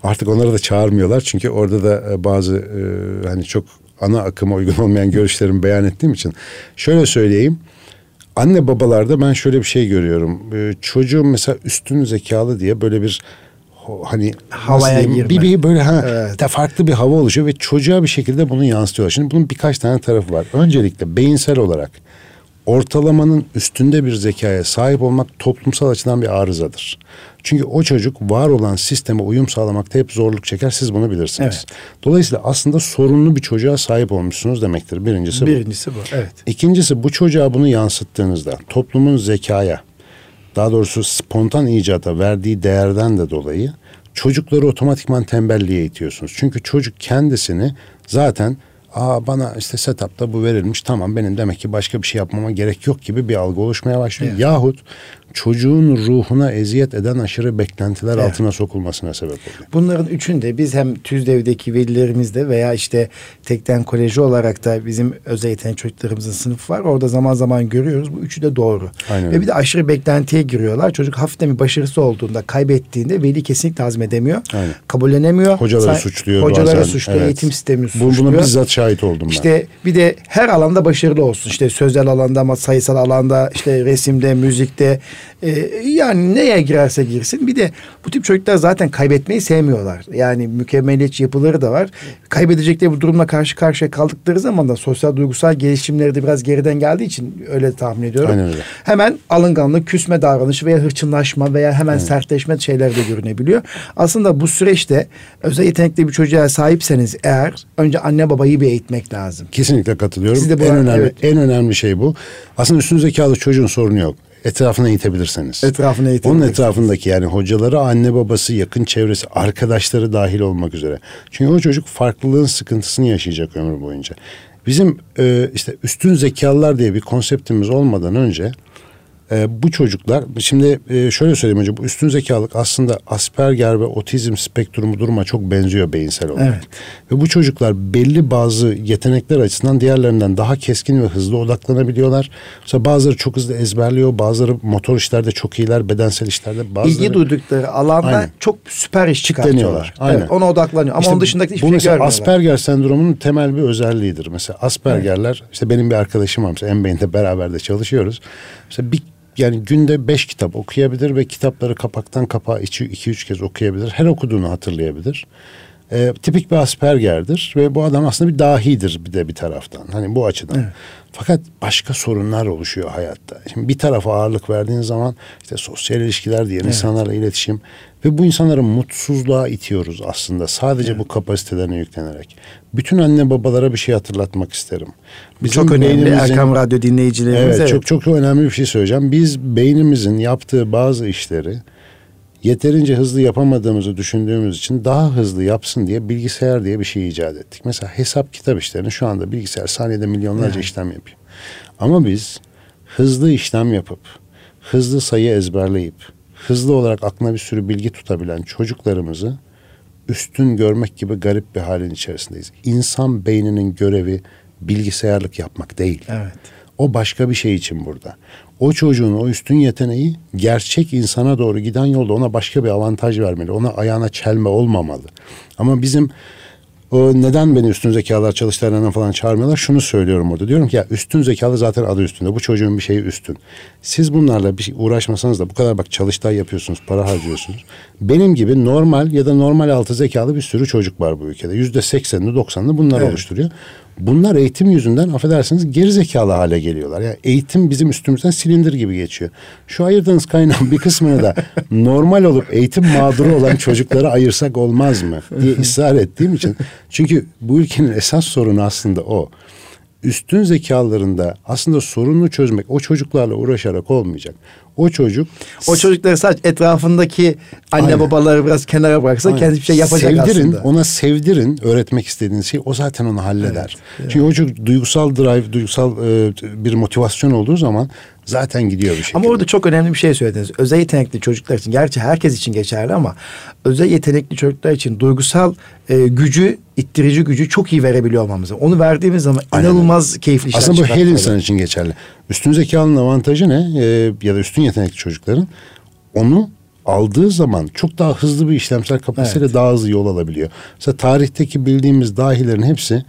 Artık onları da çağırmıyorlar çünkü orada da e, bazı e, hani çok ana akıma uygun olmayan görüşlerimi beyan ettiğim için şöyle söyleyeyim. Anne babalarda ben şöyle bir şey görüyorum. E, çocuğum mesela üstün zekalı diye böyle bir hani havaya girme. Bir, bir böyle ha evet. de farklı bir hava oluşuyor ve çocuğa bir şekilde bunu yansıtıyorlar. Şimdi bunun birkaç tane tarafı var. Öncelikle beyinsel olarak ortalamanın üstünde bir zekaya sahip olmak toplumsal açıdan bir arızadır. Çünkü o çocuk var olan sisteme uyum sağlamakta hep zorluk çeker. Siz bunu bilirsiniz. Evet. Dolayısıyla aslında sorunlu bir çocuğa sahip olmuşsunuz demektir. Birincisi bu. Birincisi bu. Evet. İkincisi bu çocuğa bunu yansıttığınızda toplumun zekaya daha doğrusu spontan icata verdiği değerden de dolayı çocukları otomatikman tembelliğe itiyorsunuz. Çünkü çocuk kendisini zaten Aa bana işte setup'ta bu verilmiş tamam benim demek ki başka bir şey yapmama gerek yok gibi bir algı oluşmaya başlıyor. Evet. Yahut çocuğun ruhuna eziyet eden aşırı beklentiler evet. altına sokulmasına sebep oluyor. Bunların üçünde biz hem TÜZDEV'deki velilerimizde veya işte Tekten Koleji olarak da bizim özel yetenek çocuklarımızın sınıfı var. Orada zaman zaman görüyoruz. Bu üçü de doğru. Aynen. Ve bir de aşırı beklentiye giriyorlar. Çocuk hafiften bir başarısı olduğunda kaybettiğinde veli kesinlikle hazmedemiyor. Aynen. Kabullenemiyor. Hocaları Sa- suçluyor Hocaları bazen. suçluyor. Evet. Eğitim sistemini suçluyor. Bunu bizzat şahit şahit oldum ben. İşte bir de her alanda başarılı olsun. İşte sözel alanda ama sayısal alanda işte resimde, müzikte e, yani neye girerse girsin. Bir de bu tip çocuklar zaten kaybetmeyi sevmiyorlar. Yani mükemmeliyetçi yapıları da var. Kaybedecekleri bu durumla karşı karşıya kaldıkları zaman da sosyal duygusal gelişimleri de biraz geriden geldiği için öyle tahmin ediyorum. Aynen öyle. Hemen alınganlık, küsme davranışı veya hırçınlaşma veya hemen sertleşme şeyler de görünebiliyor. Aslında bu süreçte özel yetenekli bir çocuğa sahipseniz eğer önce anne babayı bir eğitmek lazım. Kesinlikle katılıyorum. Siz de bu en önemli evet. en önemli şey bu. Aslında üstün zekalı çocuğun sorunu yok. Etrafına itebilirseniz. Etrafına eğitebilirsiniz. Onun etrafındaki yani hocaları, anne babası, yakın çevresi, arkadaşları dahil olmak üzere. Çünkü o çocuk farklılığın sıkıntısını yaşayacak ömür boyunca. Bizim e, işte üstün zekalılar diye bir konseptimiz olmadan önce e, bu çocuklar şimdi e, şöyle söyleyeyim önce bu üstün zekalık aslında Asperger ve otizm spektrumu duruma çok benziyor beyinsel olarak. Evet. Ve bu çocuklar belli bazı yetenekler açısından diğerlerinden daha keskin ve hızlı odaklanabiliyorlar. Mesela bazıları çok hızlı ezberliyor, bazıları motor işlerde çok iyiler, bedensel işlerde bazıları İlgi duydukları alanda Aynen. çok süper iş çıkartıyorlar. Aynen. Evet, ona odaklanıyor. Ama İşte onun dışındaki hiçbir şey görmüyorlar. Asperger sendromunun temel bir özelliğidir. Mesela Aspergerler işte benim bir arkadaşım var mesela Enbey'inde beraber de çalışıyoruz. Mesela bir yani günde beş kitap okuyabilir ve kitapları kapaktan kapağa içi iki üç kez okuyabilir. Her okuduğunu hatırlayabilir. Ee, tipik bir Asperger'dir ve bu adam aslında bir dahidir bir de bir taraftan. Hani bu açıdan. Fakat başka sorunlar oluşuyor hayatta. Şimdi bir tarafa ağırlık verdiğin zaman işte sosyal ilişkiler, diğer insanlarla iletişim ve bu insanları mutsuzluğa itiyoruz aslında sadece bu kapasitelerine yüklenerek. Bütün anne babalara bir şey hatırlatmak isterim. çok önemli Erkam Radyo dinleyicilerimiz. Evet, Evet, çok çok önemli bir şey söyleyeceğim. Biz beynimizin yaptığı bazı işleri yeterince hızlı yapamadığımızı düşündüğümüz için daha hızlı yapsın diye bilgisayar diye bir şey icat ettik. Mesela hesap kitap işlerini şu anda bilgisayar saniyede milyonlarca işlem yapıyor. Ama biz hızlı işlem yapıp hızlı sayı ezberleyip hızlı olarak aklına bir sürü bilgi tutabilen çocuklarımızı üstün görmek gibi garip bir halin içerisindeyiz. İnsan beyninin görevi bilgisayarlık yapmak değil. Evet. O başka bir şey için burada. O çocuğun o üstün yeteneği gerçek insana doğru giden yolda ona başka bir avantaj vermeli. Ona ayağına çelme olmamalı. Ama bizim o neden beni üstün zekalar çalıştaylarından falan çağırmıyorlar? Şunu söylüyorum orada. Diyorum ki ya üstün zekalı zaten adı üstünde. Bu çocuğun bir şeyi üstün. Siz bunlarla bir şey uğraşmasanız da bu kadar bak çalıştay yapıyorsunuz, para harcıyorsunuz. Benim gibi normal ya da normal altı zekalı bir sürü çocuk var bu ülkede. Yüzde seksenini doksanını bunlar oluşturuyor. Bunlar eğitim yüzünden affedersiniz geri zekalı hale geliyorlar. Yani eğitim bizim üstümüzden silindir gibi geçiyor. Şu ayırdığınız kaynağın bir kısmını da normal olup eğitim mağduru olan çocuklara ayırsak olmaz mı diye ısrar ettiğim için. Çünkü bu ülkenin esas sorunu aslında o. Üstün zekalarında aslında sorunu çözmek o çocuklarla uğraşarak olmayacak. O çocuk O çocukları sadece etrafındaki anne Aynen. babaları biraz kenara bıraksa Aynen. kendi bir şey yapacak sevdirin, aslında. Ona sevdirin öğretmek istediğiniz şey o zaten onu halleder. Çünkü o çocuk duygusal drive, duygusal e, bir motivasyon olduğu zaman zaten gidiyor bir şekilde. Ama orada çok önemli bir şey söylediniz. Özel yetenekli çocuklar için, gerçi herkes için geçerli ama özel yetenekli çocuklar için duygusal e, gücü, ittirici gücü çok iyi verebiliyor olmamız. Onu verdiğimiz zaman Aynen inanılmaz keyifli işler Aslında bu her insan için geçerli. Üstün zekalının avantajı ne? E, ya da üstün yetenekli çocukların onu aldığı zaman çok daha hızlı bir işlemsel kapasiteyle daha hızlı yol alabiliyor. Mesela tarihteki bildiğimiz dahilerin hepsi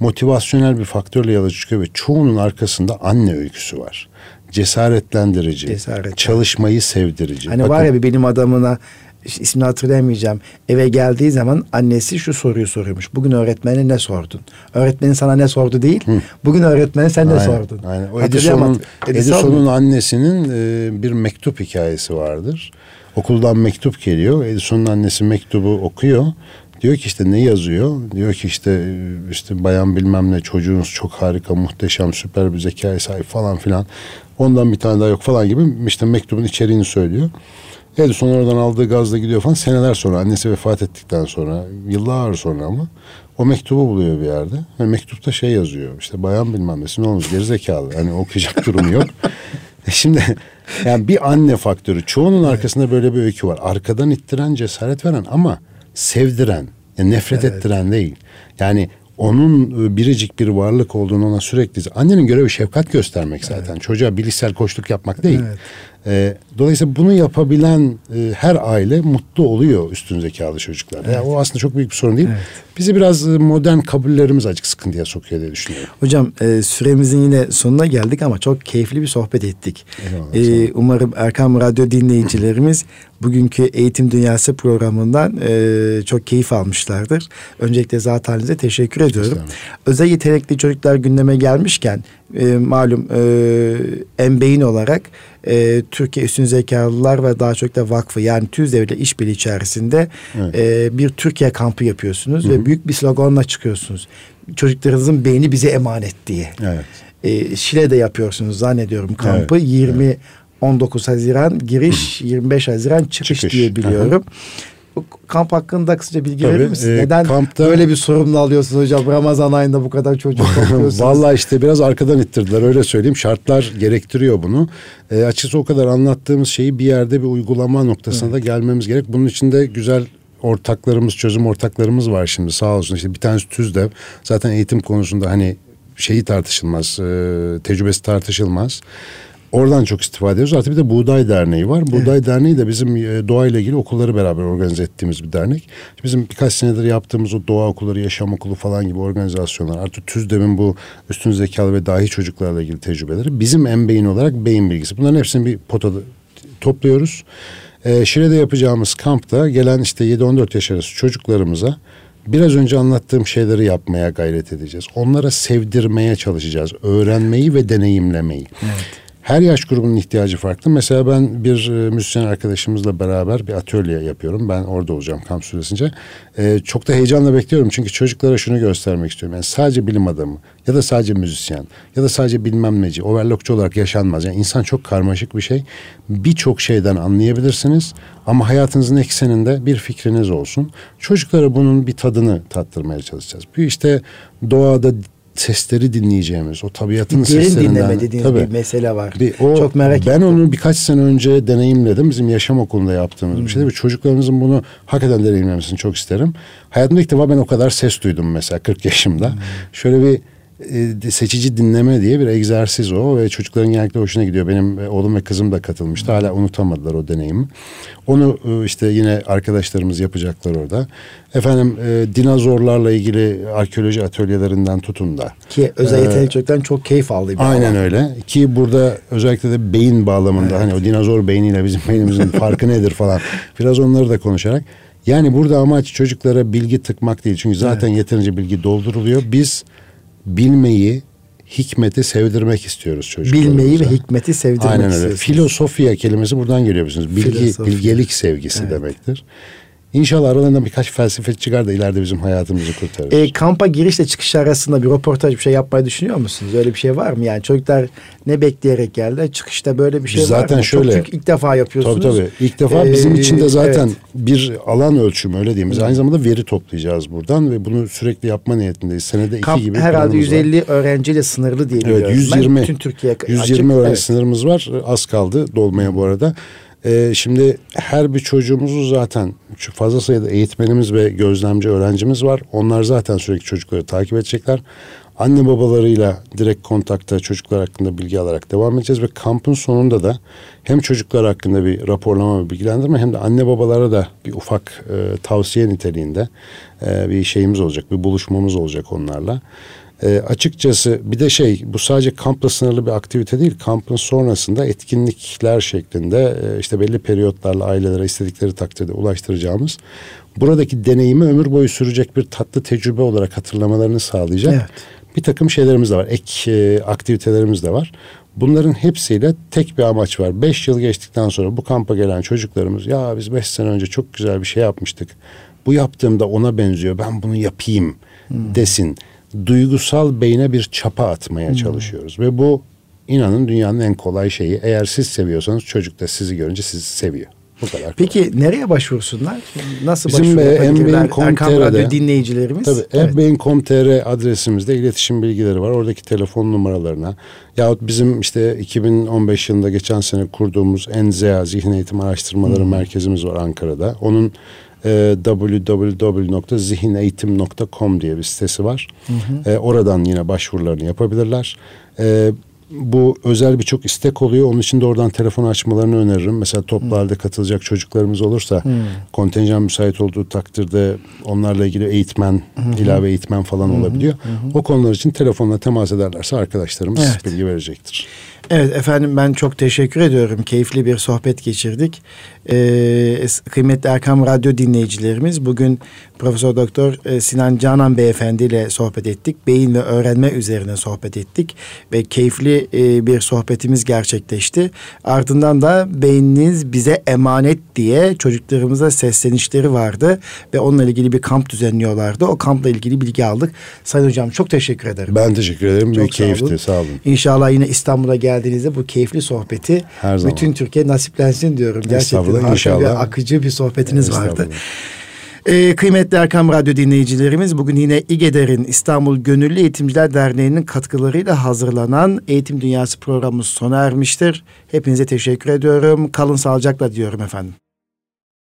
motivasyonel bir faktörle yola çıkıyor ve çoğunun arkasında anne öyküsü var. Cesaretlendirici, Cesaret. çalışmayı sevdirici. Hani Bakın, var ya bir bilim adamına işte ismini hatırlayamayacağım. Eve geldiği zaman annesi şu soruyu soruyormuş. Bugün öğretmene ne sordun? Öğretmenin sana ne sordu değil. Bugün öğretmene sen ne Aynen, sordun? Aynen. O. Edison'un Edison annesinin e, bir mektup hikayesi vardır. Okuldan mektup geliyor. Edison'un annesi mektubu okuyor. Diyor ki işte ne yazıyor? Diyor ki işte e, işte bayan bilmem ne çocuğunuz çok harika, muhteşem, süper bir zekaya sahip falan filan. Ondan bir tane daha yok falan gibi işte mektubun içeriğini söylüyor. Edison oradan aldığı gazla gidiyor falan. Seneler sonra annesi vefat ettikten sonra yıllar sonra ama o mektubu buluyor bir yerde. Ve mektupta şey yazıyor. İşte bayan bilmem nesi ne olmuş gerizekalı. Hani okuyacak durumu yok. E Şimdi yani bir anne faktörü. Çoğunun arkasında böyle bir öykü var. Arkadan ittiren, cesaret veren ama sevdiren, yani nefret ettiren değil. Yani onun e, biricik bir varlık olduğunu ona sürekli... Annenin görevi şefkat göstermek zaten. Çocuğa bilişsel koçluk yapmak değil. E, dolayısıyla bunu yapabilen e, her aile mutlu oluyor üstün zekalı çocuklar. Evet. Yani o aslında çok büyük bir sorun değil. Evet. Bizi biraz e, modern kabullerimiz açık sıkıntıya sokuyor diye düşünüyorum. Hocam e, süremizin yine sonuna geldik ama çok keyifli bir sohbet ettik. e, umarım Erkam Radyo dinleyicilerimiz bugünkü Eğitim Dünyası programından e, çok keyif almışlardır. Öncelikle zaten size teşekkür ediyorum. Özel yetenekli çocuklar gündeme gelmişken e, malum e, embeyin olarak e, Türkiye Üstün Zekalılar ve daha çok da vakfı yani TÜZDEV ile işbirliği içerisinde evet. e, bir Türkiye kampı yapıyorsunuz Hı-hı. ve büyük bir sloganla çıkıyorsunuz. Çocuklarınızın beyni bize emanet diye. Evet. E, Şile'de yapıyorsunuz zannediyorum kampı. Evet. 20 evet. 19 Haziran giriş, 25 Haziran çıkış, çıkış. diye biliyorum. Hı-hı kamp hakkında kısaca bilgi Tabii, verir misin? E, Neden kampta, böyle bir sorumlu alıyorsunuz hocam? Ramazan ayında bu kadar çocuk topluyorsunuz. Vallahi işte biraz arkadan ittirdiler öyle söyleyeyim. Şartlar gerektiriyor bunu. E, açıkçası o kadar anlattığımız şeyi bir yerde bir uygulama noktasına evet. da gelmemiz gerek. Bunun için de güzel ortaklarımız, çözüm ortaklarımız var şimdi sağ olsun. İşte bir tanesi TÜZDEV. Zaten eğitim konusunda hani şeyi tartışılmaz, e, tecrübesi tartışılmaz. Oradan çok istifade ediyoruz. Artık bir de Buğday Derneği var. Buğday evet. Derneği de bizim e, doğayla ilgili okulları beraber organize ettiğimiz bir dernek. Bizim birkaç senedir yaptığımız o doğa okulları, yaşam okulu falan gibi organizasyonlar. Artık TÜZDEM'in bu üstün zekalı ve dahi çocuklarla ilgili tecrübeleri. Bizim en beyin olarak beyin bilgisi. Bunların hepsini bir potada topluyoruz. Ee, Şile'de yapacağımız kampta gelen işte 7-14 yaş arası çocuklarımıza biraz önce anlattığım şeyleri yapmaya gayret edeceğiz. Onlara sevdirmeye çalışacağız. Öğrenmeyi ve deneyimlemeyi. Evet. Her yaş grubunun ihtiyacı farklı. Mesela ben bir e, müzisyen arkadaşımızla beraber bir atölye yapıyorum. Ben orada olacağım kamp süresince. E, çok da heyecanla bekliyorum. Çünkü çocuklara şunu göstermek istiyorum. Yani sadece bilim adamı ya da sadece müzisyen ya da sadece bilmem neci, overlockçu olarak yaşanmaz. Yani insan çok karmaşık bir şey. Birçok şeyden anlayabilirsiniz ama hayatınızın ekseninde bir fikriniz olsun. Çocuklara bunun bir tadını tattırmaya çalışacağız. Bir işte doğada sesleri dinleyeceğimiz, o tabiatın bir seslerinden. dinleme dediğiniz tabii, bir mesele var. Bir, o, Çok merak Ben ettim. onu birkaç sene önce deneyimledim. Bizim yaşam okulunda yaptığımız hmm. bir şeydi. Ve çocuklarımızın bunu hakikaten deneyimlemesini çok isterim. Hayatımda ilk defa ben o kadar ses duydum mesela 40 yaşımda. Hmm. Şöyle bir seçici dinleme diye bir egzersiz o ve çocukların genellikle hoşuna gidiyor. Benim e, oğlum ve kızım da katılmıştı. Hala unutamadılar o deneyimi. Onu e, işte yine arkadaşlarımız yapacaklar orada. Efendim e, dinozorlarla ilgili arkeoloji atölyelerinden tutun da. Ki özel yetenek ee, çocuktan çok keyif aldı. Aynen alan. öyle. Ki burada özellikle de beyin bağlamında evet. hani o dinozor beyniyle bizim beynimizin farkı nedir falan. Biraz onları da konuşarak. Yani burada amaç çocuklara bilgi tıkmak değil. Çünkü zaten evet. yeterince bilgi dolduruluyor. Biz bilmeyi, hikmeti sevdirmek istiyoruz çocuklarımıza. Bilmeyi ve hikmeti sevdirmek Aynen öyle. Filosofya kelimesi buradan geliyor musunuz? Bilgi, Filosofya. bilgelik sevgisi evet. demektir. İnşallah aralarında birkaç felsefe çıkar da ileride bizim hayatımızı kurtarır. E, kampa girişle çıkış arasında bir röportaj bir şey yapmayı düşünüyor musunuz? Öyle bir şey var mı? Yani çocuklar ne bekleyerek geldi? Çıkışta böyle bir şey Biz var zaten mı? Şöyle, Çok, çünkü ilk defa yapıyorsunuz. Tabii tabii. İlk defa ee, bizim için de zaten evet. bir alan ölçümü öyle diyeyim. Biz aynı zamanda veri toplayacağız buradan ve bunu sürekli yapma niyetindeyiz. Senede Kamp iki gibi herhalde 150 var. öğrenciyle sınırlı diye biliyorum. Evet 120, ben. Bütün Türkiye 120 açık, öğrenci evet. sınırımız var. Az kaldı dolmaya bu arada. Ee, şimdi her bir çocuğumuzu zaten fazla sayıda eğitmenimiz ve gözlemci öğrencimiz var. Onlar zaten sürekli çocukları takip edecekler. Anne babalarıyla direkt kontakta çocuklar hakkında bilgi alarak devam edeceğiz ve kampın sonunda da hem çocuklar hakkında bir raporlama ve bilgilendirme hem de anne babalara da bir ufak e, tavsiye niteliğinde e, bir şeyimiz olacak, bir buluşmamız olacak onlarla. E, açıkçası bir de şey bu sadece kampla sınırlı bir aktivite değil. Kampın sonrasında etkinlikler şeklinde e, işte belli periyotlarla ailelere istedikleri takdirde ulaştıracağımız buradaki deneyimi ömür boyu sürecek bir tatlı tecrübe olarak hatırlamalarını sağlayacak. Evet. Bir takım şeylerimiz de var. Ek e, aktivitelerimiz de var. Bunların hepsiyle tek bir amaç var. Beş yıl geçtikten sonra bu kampa gelen çocuklarımız ya biz beş sene önce çok güzel bir şey yapmıştık. Bu yaptığımda ona benziyor ben bunu yapayım hmm. desin duygusal beyne bir çapa atmaya hmm. çalışıyoruz. Ve bu inanın dünyanın en kolay şeyi. Eğer siz seviyorsanız çocuk da sizi görünce sizi seviyor. Bu kadar kolay. Peki nereye başvursunlar? Nasıl Bizim başvurabilirler? dinleyicilerimiz. Tabii evet. ebeveyn.com.tr adresimizde iletişim bilgileri var. Oradaki telefon numaralarına yahut bizim işte 2015 yılında geçen sene kurduğumuz ENZEA Zihin Eğitim Araştırmaları hmm. Merkezimiz var Ankara'da. Onun e, www.zihineğitim.com diye bir sitesi var. Hı hı. E, oradan yine başvurularını yapabilirler. E, bu özel birçok istek oluyor. Onun için de oradan telefon açmalarını öneririm. Mesela toplu halde katılacak çocuklarımız olursa hmm. kontenjan müsait olduğu takdirde onlarla ilgili eğitmen, hmm. ilave eğitmen falan hmm. olabiliyor. Hmm. O konular için telefonla temas ederlerse arkadaşlarımız evet. bilgi verecektir. Evet efendim ben çok teşekkür ediyorum. Keyifli bir sohbet geçirdik. Ee, kıymetli Erkam Radyo dinleyicilerimiz bugün Profesör Doktor e, Sinan Canan Beyefendi ile sohbet ettik. Beyin ve öğrenme üzerine sohbet ettik ve keyifli e, bir sohbetimiz gerçekleşti. Ardından da beyniniz bize emanet diye çocuklarımıza seslenişleri vardı ve onunla ilgili bir kamp düzenliyorlardı. O kampla ilgili bilgi aldık. Sayın hocam çok teşekkür ederim. Ben teşekkür ederim. Çok bir keyifti. Sağ olun. sağ olun. İnşallah yine İstanbul'a geldiğinizde bu keyifli sohbeti Her zaman. bütün Türkiye nasiplensin diyorum. Gerçekten inşallah. Bir akıcı bir sohbetiniz vardı. Ee, kıymetli Erkam Radyo dinleyicilerimiz bugün yine İGEDER'in İstanbul Gönüllü Eğitimciler Derneği'nin katkılarıyla hazırlanan Eğitim Dünyası programımız sona ermiştir. Hepinize teşekkür ediyorum. Kalın sağlıcakla diyorum efendim.